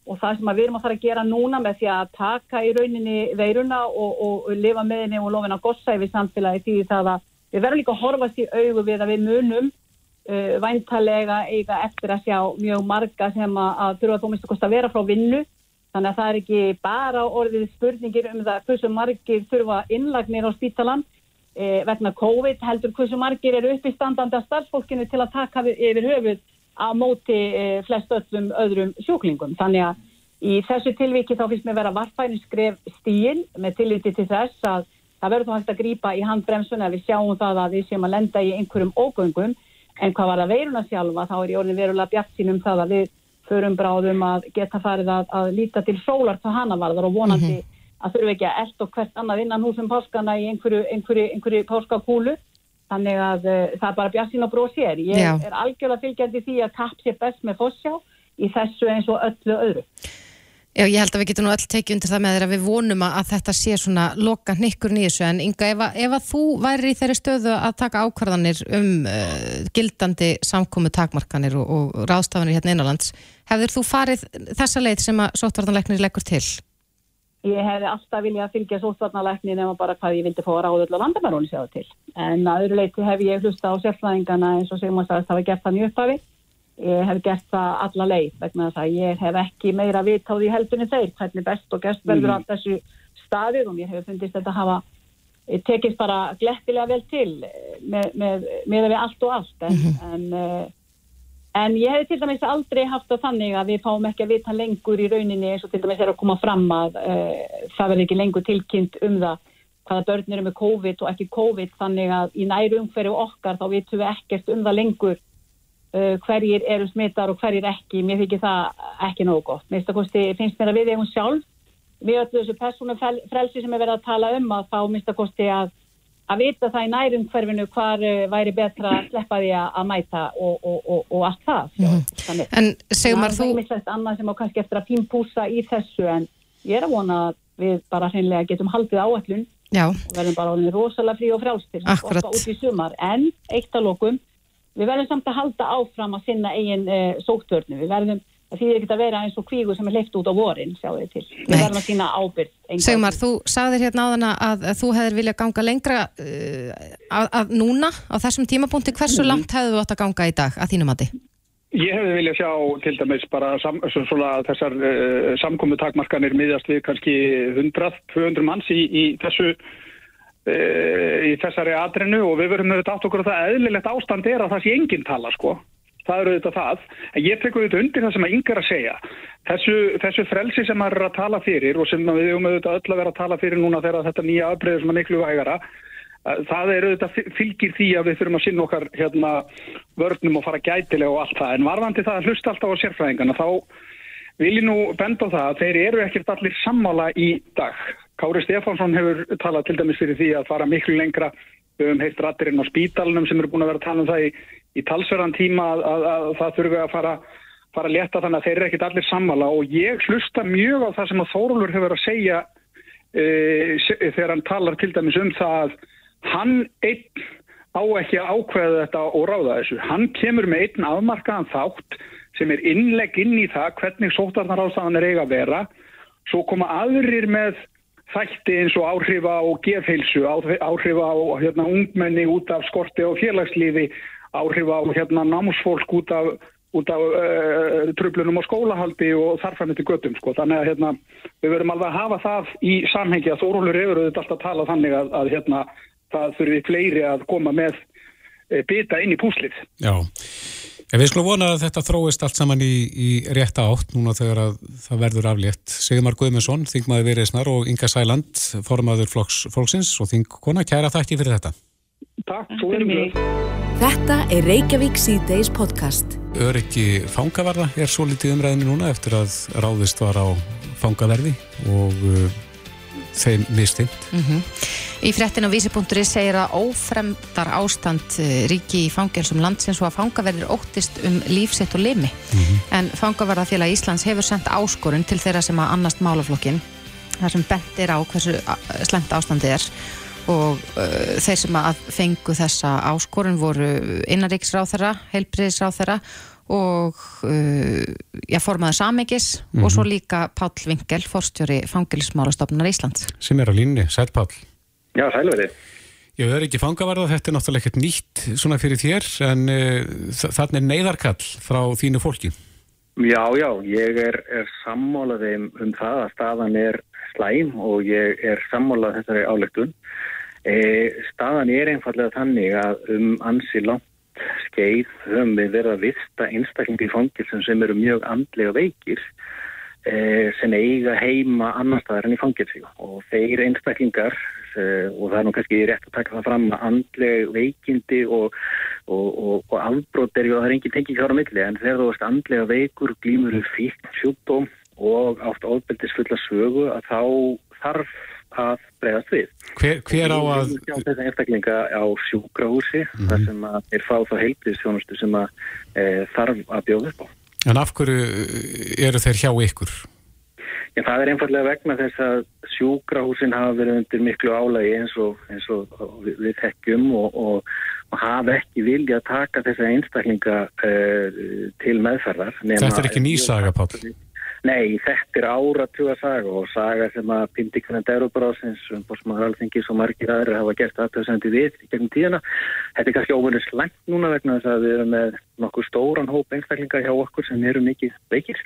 og það sem við erum að fara að gera núna með því að taka í rauninni veiruna og, og, og lifa með henni og lofina gossa yfir samfélagi því það að við verðum líka að horfast í augu við að við munum uh, væntalega eiga eftir að sjá mjög marga sem að, að þurfa að þó mista kost að vera frá vinnu. Þannig að það er ekki bara orðið spurningir um það hversu margir þurfa innlagnir á spítalan e, vegna COVID heldur hversu margir eru uppistandandi að starfsfólkinu til að taka yfir höfuð á móti e, flest öllum öðrum sjúklingum. Þannig að í þessu tilviki þá finnst mér vera varfæni skref stíl með tilliti til þess að það verður þá hægt að grýpa í handbremsuna ef við sjáum það að við séum að lenda í einhverjum ógöngum en hvað var að veiruna sjálfa þá er í orðin verulega bjart sínum það að við förum bráðum að geta farið að, að líta til sólar það hana varðar og vonandi mm -hmm. að þurfu ekki að eld og hvert annað innan húsum páskana í einhverju, einhverju, einhverju páskakúlu þannig að uh, það er bara bjassin og bróðsér. Ég Já. er algjörlega fylgjandi því að kapp sé best með fossjá í þessu eins og öllu öðru. Já, ég held að við getum nú öll tekið undir það með þeirra við vonum að þetta sé svona loka nikkur nýðissu en Inga, ef að, ef að þú væri í þeirri stöðu að taka ákvarðanir um uh, gildandi samkomi takmarkanir og, og ráðstafanir hérna innanlands, hefur þú farið þessa leið sem að sótvartanleiknir leggur til? Ég hef alltaf viljað að fylgja sótvartanleiknir nema bara hvað ég vildi öll á landamærónu séu til en að öðru leiti hef ég hlusta á sérflæðingana eins og sem að það var gert þannig upphafi ég hef gert það alla leið vegna þess að ég hef ekki meira vitt á því heldunni þeir hvernig best og gest verður mm. á þessu staðið og mér hefur fundist þetta að hafa eh, tekist bara glettilega vel til eh, með, með, með við allt og allt en, mm -hmm. en uh, En ég hef til dæmis aldrei haft það þannig að við fáum ekki að vita lengur í rauninni eins og til dæmis er að koma fram að uh, það verður ekki lengur tilkynnt um það hvaða börn eru með COVID og ekki COVID þannig að í næru umhverju okkar þá vitum við ekkert um það lengur uh, hverjir eru smittar og hverjir ekki. Mér þykir það ekki nógu gott. Mér finnst mér að við eigum sjálf við öllu þessu persónum frelsi sem er verið að tala um að þá minnst að kosti að að vita það í nærum hverfinu hvar uh, væri betra að sleppa því að mæta og, og, og, og allt það. Mm. Þannig, En segumar þú Það er mislegt annað sem á kannski eftir að fínpúsa í þessu en ég er að vona að við bara hreinlega getum haldið áallun og verðum bara álinni rosalega frí og frjálstir og út í sumar. En eitt að lokum við verðum samt að halda áfram að sinna eigin uh, sóttörnu við verðum það þýðir ekki að vera eins og kvígu sem er leift út á vorin, sjáu þið til. Við verðum að sína ábyrg. Segumar, þú sagðir hérna á þann að, þú hefðir viljað ganga lengra uh, að, að núna á þessum tímapunkti, hversu mm. langt hefðu þú átt að ganga í dag að þínum mati? Ég hefði viljað sjá til dæmis bara sam, svona, þessar uh, samkomu takmarkanir miðast við kannski 100-200 manns í, í þessu uh, í þessari atrinu og við verðum auðvitað átt okkur að það eðlilegt ástand er að það sé enginn tala sko það eru auðvitað það, en ég tekur auðvitað undir það sem að yngar að segja. Þessu, þessu frelsi sem maður er að tala fyrir og sem við höfum auðvitað öll að vera að tala fyrir núna þegar þetta nýja afbreyður sem er miklu vægara, það er auðvitað fylgir því að við þurfum að sinna okkar hérna, vörnum og fara gætilega og allt það, en varðandi það að hlusta alltaf á sérfræðingana, þá vil ég nú benda á það að þeir eru ekkert allir sammála í dag. Kári Stefánsson hefur talað til dæmis fyrir því að fara miklu lengra við höfum heilt rættirinn á spítalunum sem eru búin að vera að tala um það í í talsverðan tíma að, að, að það þurfi að fara, fara að leta þannig að þeir eru ekkit allir sammála og ég hlusta mjög á það sem að Þórólur hefur að segja e, þegar hann talar til dæmis um það að hann einn á ekki að ákveða þetta og ráða þessu. Hann kemur með einn afmarkaðan þátt sem er innlegg inn í það hvernig sótarnar ástafan er eiga að vera. Svo koma aðrir með þætti eins og áhrifa og gefheilsu, áhrifa og hérna, ungmenni út af skorti og félagslífi áhrif á hérna námsfólk út af, af uh, tröflunum á skólahaldi og þarfæmi til göttum sko. Þannig að hérna, við verum alveg að hafa það í samhengi að þórólur hefur auðvitað alltaf talað þannig að, að hérna, það þurfi fleiri að koma með uh, bita inn í púslið. Já, en við skulum vona að þetta þróist allt saman í, í rétta átt núna þegar það verður aflétt. Sigmar Guðmundsson, þingmaður Viðreisnar og Inga Sæland, formaður flokks, flokksins og þingkona, kæra þætti fyrir þetta. Takk, erum við. Þetta er Reykjavík C-Days podcast. Öryggi fangavarða er svo litið umræðinu núna eftir að ráðist var á fangaverði og uh, þeim mistind. Mm -hmm. Í frettin á vísi.ri segir að ófremdar ástand uh, ríki í fangelsum landsins og að fangaverðir óttist um lífsett og limi. Mm -hmm. En fangavarðafélag Íslands hefur sendt áskorun til þeirra sem að annast málaflokkin þar sem bent er á hversu uh, slemt ástandið er og uh, þeir sem að fengu þessa áskorun voru innanriksráþara, heilbriðisráþara og uh, já, formaður Samegis mm -hmm. og svo mhm. líka Pál Vingel, forstjóri Fangilismálastofnunar Íslands. Sem er á línni, sæl Pál. Já, sælveri. Ég verður ekki fangavarða, þetta er náttúrulega ekkert nýtt svona fyrir þér, en uh, þannig er neyðarkall frá þínu fólki. Já, já, ég er, er sammálaðið um það að staðan er slæm og ég er sammálað þessari álegtun E, staðan er einfallega þannig að um ansi langt skeið höfum við verið að vista einstaklingi fangilsum sem eru mjög andlega veikir e, sem eiga heima annar staðar enn í fangilsi og þeir einstaklingar e, og það er nú kannski rétt að taka það fram að andlega veikindi og, og, og, og afbrót er ju að það er engin tenging ára milli. En þegar þú veist andlega veikur glýmur fíkt sjúkdóm og átt ofbeldisfulla sögu að þá þarf að bregast við. Hver, hver á að... Þetta er einstaklinga á sjúkrahúsi mm -hmm. þar sem að er fá þá heilbíðsjónustu sem að e, þarf að bjóða upp á. En af hverju eru þeir hjá ykkur? Já, það er einfallega vegna þess að sjúkrahúsin hafa verið undir miklu álægi eins og, eins og við, við þekkjum og, og, og hafa ekki vilja að taka þessa einstaklinga e, til meðferðar. Þetta er ekki nýsaga, Pál? Nei, þetta er áratuga saga og saga sem að Pindikvennend Európaráðsins, umbórsmaður alþingis og margir aðri hafa gert aðtöðsandi við í gegnum tíðina. Þetta er kannski óvunni slengt núna vegna þess að við erum með nokkuð stóran hóp einstaklinga hjá okkur sem eru mikið veikir.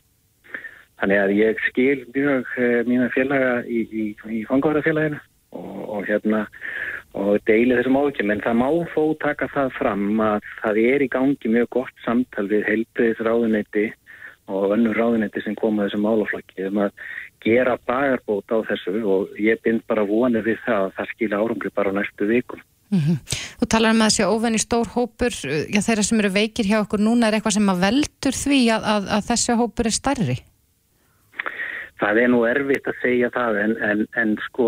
Þannig að ég skil mjög e, mína félaga í, í, í fangaværafélaginu og, og hérna og deili þessum áhyggjum en það má þó taka það fram að það er í gangi mjög gott samtal við heilbriðis ráðuneyti og önnur ráðuneyti sem koma þessum málaflokki um að gera bagarbót á þessu og ég bind bara vonið við það að það skilja árangri bara næstu vikum. Mm -hmm. Þú talar um að þessi óvenni stór hópur, já þeirra sem eru veikir hjá okkur núna er eitthvað sem að veldur því að, að, að þessi hópur er starri? Það er nú erfitt að segja það en, en, en sko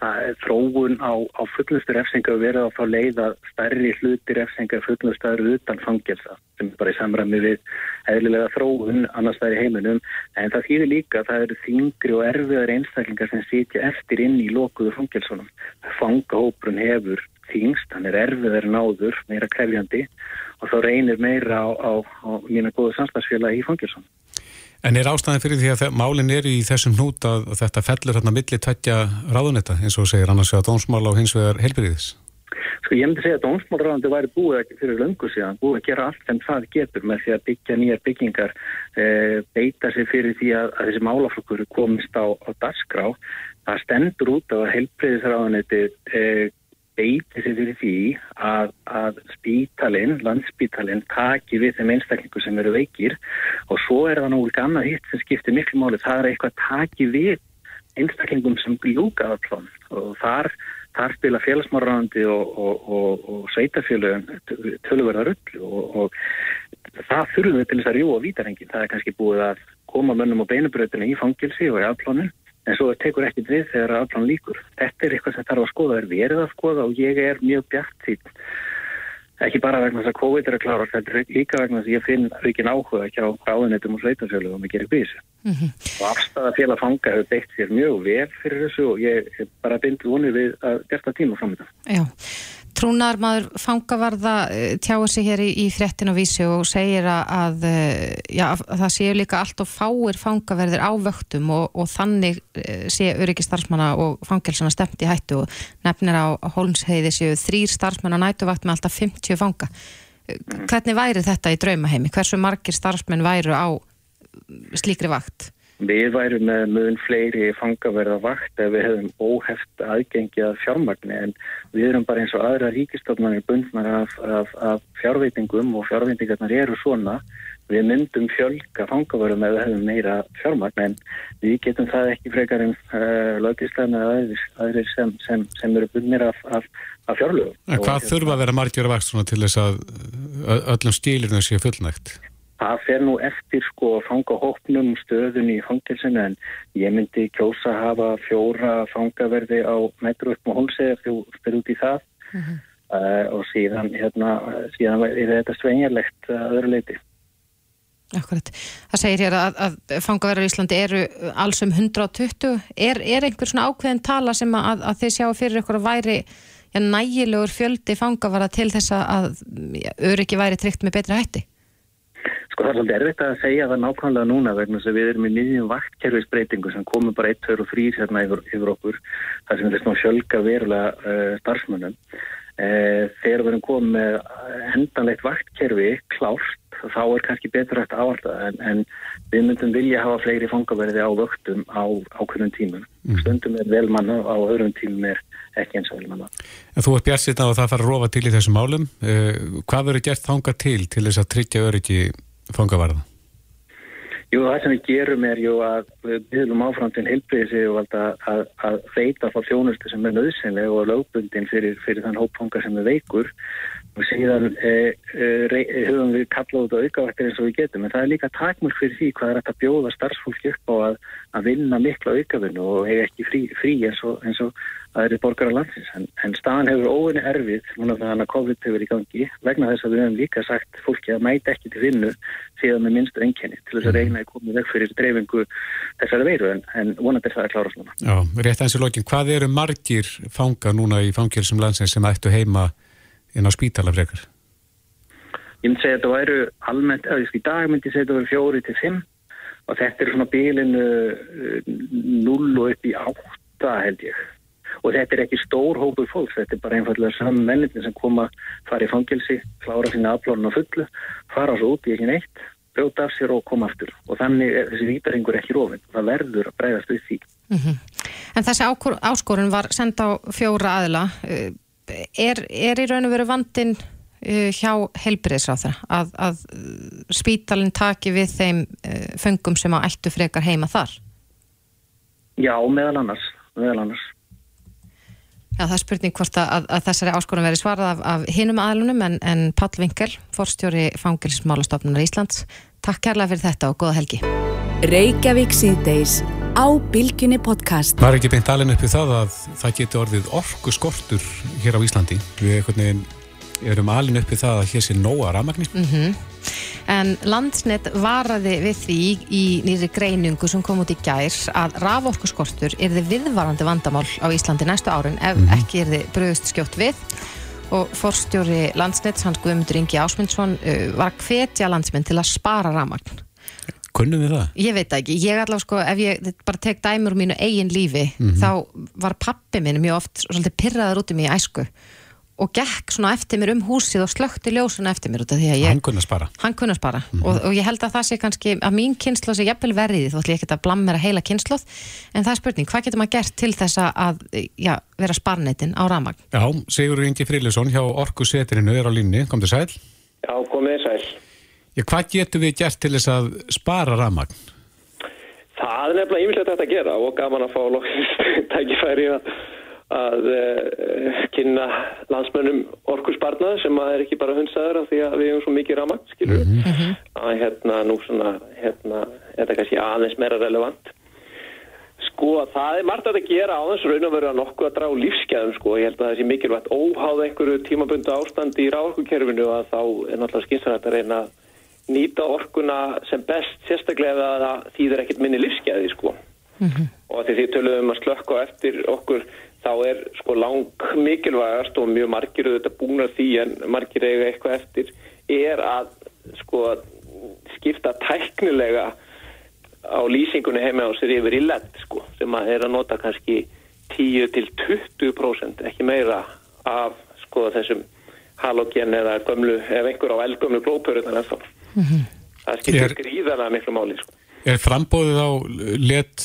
það er þróun á, á fullnustu refsinga að vera á þá leiða stærri hluti refsinga fullnustaður utan fangelsa sem er bara í samræmi við eðlilega þróun annars það er í heiminum en það þýðir líka að það eru þingri og erfiðar einstaklingar sem sitja eftir inn í lokuðu fangelsunum. Fangahóprun hefur þingst, hann er erfiðar náður, meira krefjandi og þá reynir meira á, á, á mína góðu samstagsfélagi í fangelsunum. En er ástæðin fyrir því að málinn er í þessum hnút að þetta fellur hérna milli tveggja ráðunetta eins og segir annars vegar dónsmála og hins vegar helbriðis? Sko ég myndi segja að dónsmálráðandi væri búið ekki fyrir löngu síðan, búið að gera allt en það getur með því að byggja nýjar byggingar, e, beita sig fyrir því að, að þessi málaflokkur komist á, á dagskrá. Það stendur út af að helbriðisráðaneti e, beiti sig fyrir því að, að spítalinn, landspítalinn taki við þeim einstaklingu sem eru veikir. Og svo er það nú ekki annað hitt sem skiptir miklu máli, það er eitthvað taki við einstaklingum sem ljúka allan og þar, þar spila félagsmárrandi og, og, og, og sveitafélögum tölverðar öll og það þurfum við til þess að rjúa vítarengin, það er kannski búið að koma mönnum á beinubröðinu í fangilsi og í afplánun en svo tekur ekkit við þegar afplán líkur. Þetta er eitthvað sem þarf að skoða, er verið að skoða? Og ég er mjög bjart því ekki bara vegna þess að COVID er að klára þetta er líka vegna þess að ég finn aukin áhuga hjá áðunetum og sveitasjölu og mér gerir bísu. Mm -hmm. Og afstæða félag fanga hefur beitt sér mjög vel fyrir þessu og ég er bara bind vonið við að gert að tíma fram þetta. Já, Trúnar maður fangavarða eh, tjáur sig hér í, í frettin og vísi og segir að, eh, já, að það séu líka allt og fáir fangaverðir á vöktum og, og þannig eh, sé öryggi starfsmanna og fangelsana stemt í hættu og nefnir á Holmsheiði séu þrýr starfsmanna nætuvakt með alltaf 50 fanga. Hvernig væri þetta í draumaheimi? Hversu margir starfsmenn væru á slíkri vakt? Við værum með mun fleiri fangaverða vakt ef við hefum óheft aðgengi að fjármagni en við erum bara eins og aðra ríkistofnarnir bundnar af, af, af fjárveitingum og fjárveitingarnar eru svona. Við myndum fjölga fangaverðum ef við hefum meira fjármagni en við getum það ekki frekar en uh, lögislega með aðrir sem, sem, sem eru bundnir af, af fjárlögum. En hvað þurfa að vera margjör vakt til þess að öllum stílirna séu fullnægt? Það fer nú eftir sko að fanga hópnum stöðun í fangilsinu en ég myndi kjósa að hafa fjóra fangaverði á metru upp á hólsið ef þú spyrir út í það uh -huh. uh, og síðan, hérna, síðan er þetta sveinjarlegt að öðru leiti. Akkurat. Það segir hér að, að fangaverðar í Íslandi eru alls um 120. Er, er einhver svona ákveðin tala sem að, að þið sjá fyrir ykkur að væri ja, nægilegur fjöldi fangaverða til þess að öryggi væri tryggt með betra hætti? Sko það er svolítið erfitt að segja það nákvæmlega núna vegna þess að við erum í nýjum vaktkerfisbreytingu sem komum bara 1, 2 og 3 hérna yfir, yfir okkur þar sem að sjölga verulega uh, starfsmönnum. Uh, þegar við erum komið með hendanlegt vaktkerfi klárt þá er kannski betur eftir áhalda en, en við myndum vilja hafa fleiri fangaverði á vöktum á ákveðum tímum. Mm. Stundum er velmanna á öðrum tímum er ekki eins og velmanna. En þú ert bjart sýtna á að það fara að rofa til í þessum málum. Uh, hvað verður gert þanga til til þess að tryggja öryggi fangavarða? Jú, það sem við gerum er jú að við viðlum áfram til heilbreyðisi og að, að, að veita þá þjónustu sem er nöðsynlega og lögbundin fyrir, fyrir þann hópfanga sem er veikur og síðan eh, eh, höfum við kallað út á aukavættir eins og við getum en það er líka takmörk fyrir því hvað er að bjóða starfsfólki upp á að, að vinna mikla aukavinu og hefur ekki frí, frí eins og, eins og það eru borgar á landsins. En, en staðan hefur óvinni erfið núna þannig að COVID hefur í gangi vegna þess að við hefum líka sagt fólki að mæta ekki til vinnu síðan með minnstur enkenni til þess að reyna að koma veg fyrir dreifingu þessari veiru en, en vonandi er það að klára svona. Já, rétt eins og lókin, hvað eru margir fanga núna í fangilsum landsins sem ættu heima inn á spítala frekar? Ég myndi segja að þetta væru almennt, eða í dag myndi ég segja að þetta væru fjóri til fimm og þetta er svona bílinu 0 og upp í 8 held ég. Og þetta er ekki stór hópur fólks, þetta er bara einfallega saman menninni sem koma, fara í fangilsi klára sína aflórun á fullu fara svo út í ekki neitt, brjóta af sér og koma aftur. Og þannig er þessi vítaringur ekki rófin, það verður að breyðast við því. Mm -hmm. En þessi áskorun var senda á fjóra aðila er, er í raun og veru vandin uh, hjá heilbriðisráþara að, að uh, spítalinn taki við þeim uh, föngum sem að ættu frekar heima þar? Já, meðal annars, meðal annars. Já, það er spurning hvort að, að þessari áskorun veri svarað af, af hinum aðlunum en, en Pall Vinkel, forstjóri fangilsmálastofnunar Íslands, takk kærlega fyrir þetta og góða helgi. Á Bilginni podcast. Var ekki beint alveg uppið það að það geti orðið orku skortur hér á Íslandi? Við einhvern veginn erum alveg uppið það að hér sé nóga rafmagni. Mm En Landsnet varaði við því í nýri greiningu sem kom út í gær að raforkuskortur er þið viðvarandi vandamál á Íslandi næstu árun ef ekki er þið bröðust skjótt við og forstjóri Landsnet, hans Guðmundur Ingi Ásmundsson uh, var að hvetja landsmenn til að spara rafmagn. Kunnum við það? Ég veit ekki, ég allavega sko ef ég bara tek dæmur úr mínu eigin lífi þá var pappi minn mjög oft svolítið pyrraður út um í æsku og gekk svona eftir mér um húsið og slökti ljósuna eftir mér út af því að ég Hann kunna spara. hann kunna spara og, og ég held að það sé kannski að mín kynslu sé jafnvel verið þó ætlum ég ekki að blammera heila kynslu en það er spurning, hvað getur maður gert til þess að já, vera sparneitin á ramagn Já, Sigur Ingi Fríðlisson hjá Orku Setrinu er á línni, kom til sæl. Já, komið sæl. Já, hvað getur við gert til þess að spara rafmagn? Það er nefnilega yfirleitt þetta að gera og gaman að fá tækifæri að, að uh, kynna landsmönnum orkusbarnað sem að er ekki bara hundsaður af því að við hefum svo mikið ramagn, skilur við. Að hérna nú svona, hérna, er þetta kannski aðeins meira relevant. Sko, það er margt að þetta gera á þess raun og veru að nokkuð að draga úr lífsgæðum, sko. Ég held að það sé mikilvægt óháð einhverju tímabundu ástandi í ráorkukerfinu að þá er náttúrulega skynsanætt að reyna að nýta orkuna sem best, sérstaklega ef það þýðir ekkert minni lífsgæði, sko. Og því því töluðum að slökka eftir okkur, þá er sko lang mikilvægast og mjög margir auðvitað búin að því en margir eiga eitthvað eftir, er að sko skipta tæknilega á lýsingunni heima á sér yfir í LED sko, sem að er að nota kannski 10 til 20% ekki meira af sko þessum halogen eða gömlu, ef einhver á eldgömlu glópöruðan ennþá. Það skiptir Er- gríðarlega miklu máli sko. Er frambóðið á let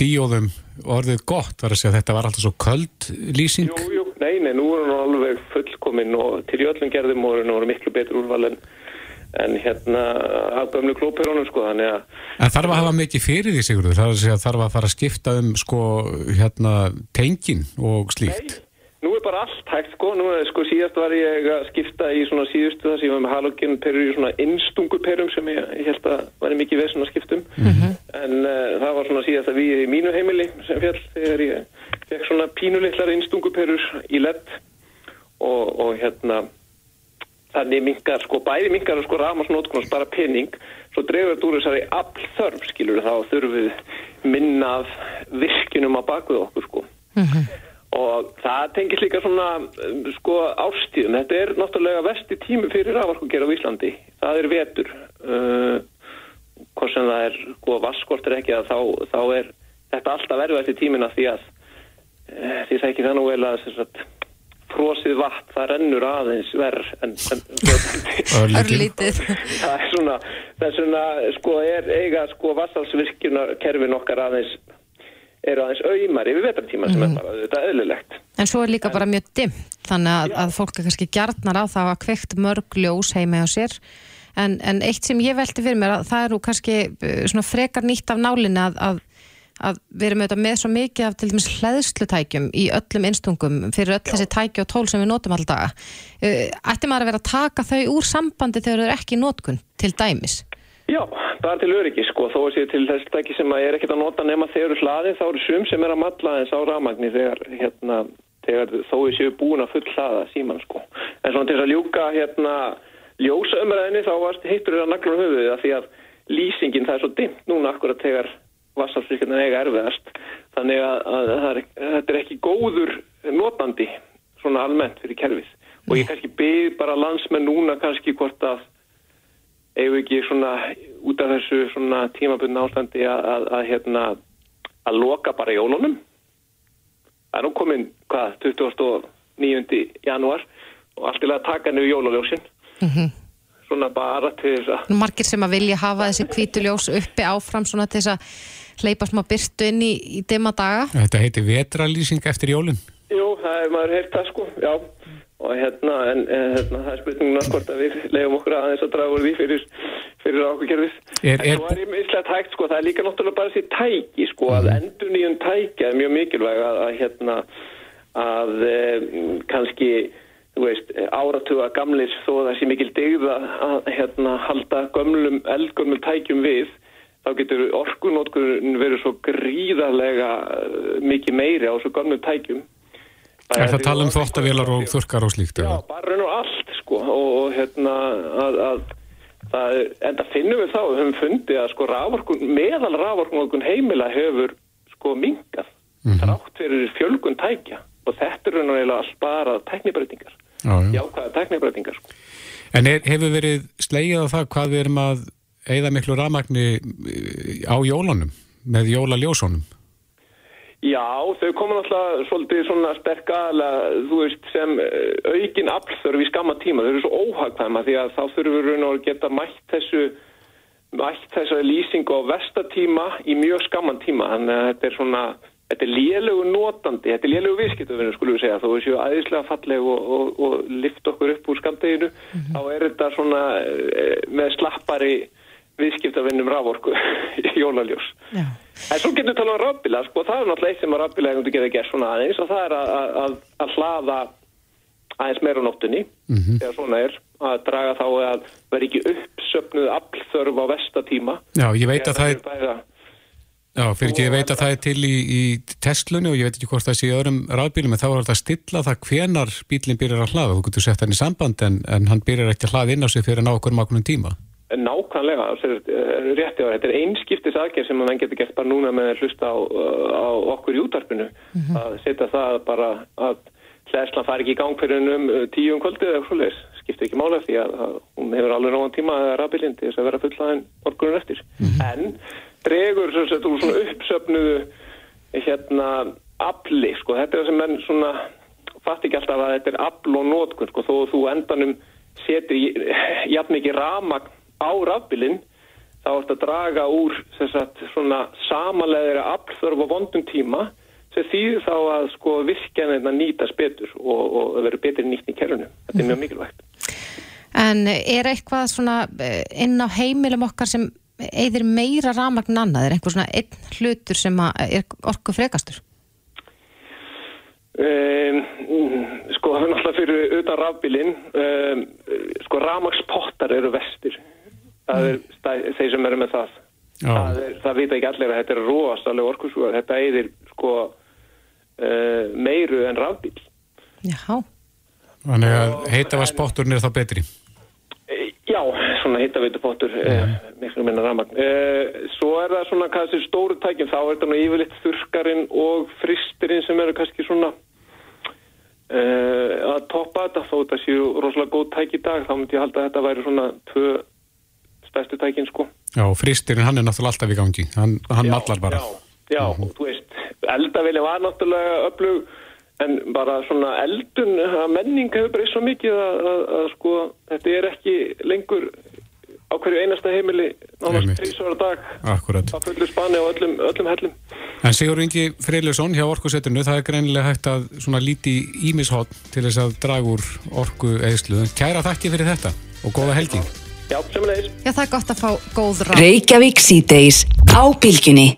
díóðum orðið gott? Var að segja að þetta var alltaf svo köld lýsing? Jú, jú, nei, nei, nú er hún alveg fullkomin og til í öllum gerðum og hún er miklu betur úrval en, en hérna af gömlu glópöruðunum sko, þannig að En þarf að hafa mikið fyrir því, Sigurður? Það er að þarf að fara að skipta um sko, hérna, tengin og slíkt? Nú er bara allt hægt sko, nú er sko síðast var ég að skipta í svona síðustu þar sem ég var með halogenperur í svona innstunguperum sem ég, ég held að var mikið vesinn að skiptum. En uh, það var svona síðast að við í mínu heimili sem fjall þegar ég fekk svona pínulitlar innstunguperur í ledd og, og hérna þannig minkar sko, bæði minkar sko ramasnótkun og spara pening. Svo dreifur þetta úr þessari all þörf skilur þá þurfum við minna af virkinum á bakvið okkur sko og það tengis líka svona um, sko ástíðum, þetta er náttúrulega vesti tími fyrir raforkugera á Íslandi. Það er vetur. Uh, hvort sem það er sko vaskortur ekki að þá, þá er þetta alltaf verðvægt í tímina því að uh, því það ekki það nú vel að sem sagt, frosið vatn það rennur aðeins verð en, en Örlítið. Það er svona þess vegna sko er eiga sko vassalsvirkjunar kerfin okkar aðeins eru aðeins auðmar yfir vetartíma sem er bara þetta eðlilegt. En svo er líka bara mjög dimmt þannig að, að fólk er kannski gjarnar á það að kveikt mörg ljós heima á sér. En, en eitt sem ég velti fyrir mér að það eru kannski uh, svona frekar nýtt af nálinni að, að, að við erum auðvitað með svo mikið af til dæmis hlæðslutækjum í öllum innstungum fyrir öll þessi tæki og tól sem við notum alltaf uh, ætti maður að vera að taka þau úr sambandi þegar þau eru ekki í notkun til dæmis Já, er til öryggi sko, þó að sé til þess tæki sem að er ekkert að nota nema þegar eru hlaðin, þá eru sum sem er að matla eins á rafmagni þegar, hérna, þegar þó er séu búin að full hlaða síman sko. En svona til þess að ljúka hérna ljósaumræðinni þá varst hittur þér að nagla á höfuðið að því að lýsingin það er svo dimmt núna akkurat þegar vassafsvirkjana eiga erfiðast. Þannig að, að, að er, þetta er ekki góður notandi svona almennt fyrir kerfið. Og ég kannski byrð bara landsmenn núna kannski hvort að eigum við ekki svona út af þessu svona tímabundna ástandi að, að, að hérna að loka bara jólunum það er nú komin, hvað, 29. janúar og allt til að taka niður jóluljósin svona bara til þess að margir sem að vilja hafa þessi kvítuljós uppi áfram svona til þess að hleypa smá byrtu inn í, í dimma daga Þetta heiti vetralýsing eftir jólun. Jú, það er maður heyrt það sko, já. Og hérna, en hérna, það er spurninguna hvort að við leiðum okkur aðeins að draga úr því fyrir, fyrir ákveðkerfið. Er- En er- svo er ég mislegt hægt sko, það er líka náttúrulega bara þessi tæki sko, að Mhm. endur nýjum tæki er mjög mikilvæg að, að hérna, að kannski, þú veist, áratuga gamlir þó að það sé mikil dygða að hérna halda gömlum, eldgömlum tækjum við, þá getur orkunótkurinn verið svo gríðarlega eh, mikið meiri á svo gömlum tækjum. Er það að tala um þvottavélar og þurkar og slíkt? Já, bara raun og allt sko og, hérna að, að það, er- enda finnum við þá, við höfum fundið að sko raforkun, meðal raforkun heimila hefur sko mingað þrátt fyrir fjölgun tækja og þetta er raun og allt bara já. jákvæða tæknibrætingar sko. En er, hefur verið slegið á það hvað við erum að eigða miklu rafmagni á jólunum með jólaljósunum? Já, þau koma náttúrulega svolítið svona sterk aðalega, þú veist, sem eh, aukin aflþörf í skamma tíma. Þau eru svo óhagkvæma því að þá þurfum við að geta mætt þessu, mætt þessari lýsingu á vestatíma í mjög skamman tíma. Þannig að þetta er svona, þetta er lélegu notandi, þetta er lélegu viðskiptufinu, skulum við segja. Þó við séu aðeinslega falleg og, og, og lift okkur upp úr skamdeginu, þá er þetta svona eh, með slappari viðskiptavinnum raforku í jólaljós. Já. En svo getur við talað um rafbíla, sko, það er náttúrulega eitt sem að rafbíla hefur getið gert svona aðeins og það er að, að, að hlaða aðeins meira á nóttunni þegar svona er, að draga þá að vera ekki uppsöfnuð aflþörf á vestatíma. Já, ég veit að það er, Bæða, já, fyrir ekki, ég veit að það er til í, í Teslunni og ég veit ekki hvort það sé í öðrum rafbílum en þá er þetta að stilla það hvenar bílinn byrjar að hlaða. Þú getur sett hann í samband en, en hann byrjar ekki að hlaða inn á sig fyrir að ná okkur mákunum tíma. Nákvæmlega, eh, rétti á þetta er einskiptis aðgerð sem að menn getur gert bara núna með að hlusta á, á okkur í útarpinu að setja það bara að hlæslan fari ekki í gang fyrir um eh, tíu um kvöldið eða svoleiðis, skiptir ekki mála því að, að hún hefur alveg náðan tíma að rafbílinn til þess að vera fullaðin morgunin eftir. En dregur svo að þú svona uppsöfnuðu hérna afli, sko, þetta er það sem menn svona fatt ekki alltaf að þetta er afl og nótkun, sko, þó þú endanum setur jafn mikið ramagn á rafbílinn þá ertu að draga úr sagt, svona samanleðira aflþörf á vondum tíma sem þýðir þá að sko virkjanirna nýtast betur og, og verður betur nýtt í kerfinu. Þetta er mjög mikilvægt. En er eitthvað svona eh, inn á heimilum okkar sem eðir meira rafmagn en annað? Er einhver svona einn hlutur sem er orku frekastur? Um, sko er náttúrulega fyrir utan rafbílinn um, sko ramagspottar eru vestir það er stæ, þeir sem eru með það. Það, er, það vita ekki allir að þetta er rosalega orkusúar þetta eðir sko uh, meiru en rafbíl Já. Þannig að heita var spotturinn er þá betri. E, Já, svona hittaveitupottur eh, miklu minna ramagn eh, svo er það svona kannski stóru tækin. Þá er þetta nú yfirleitt þurkarinn og fristirinn sem eru kannski svona eh, að toppa þetta. Þó þetta séu rosalega góð tæk í dag þá myndi ég halda að þetta væri svona tvö stærstu tækin sko Já, fristirinn hann er náttúrulega alltaf í gangi. Hann, hann Já, mallar bara. Já, já og þú veist, eldavili var náttúrulega öflug en bara svona eldun, að menning hefur breyst svo mikið að, að, að sko, þetta er ekki lengur á hverju einasta heimili Einmitt. trísvara dag Akkurat. á fullu spani og öllum, öllum hellum. En Sigur Ingi Freylusson hjá Orkusetrinu, það er greinilega hægt að svona líti ímishotn til þess að draga úr orku eðslu. Kæra þakki fyrir þetta og góða helgi. Já, semulegis. Já, það er gott að fá góð ráð. Reykjavík síðdeis á bylgjunni.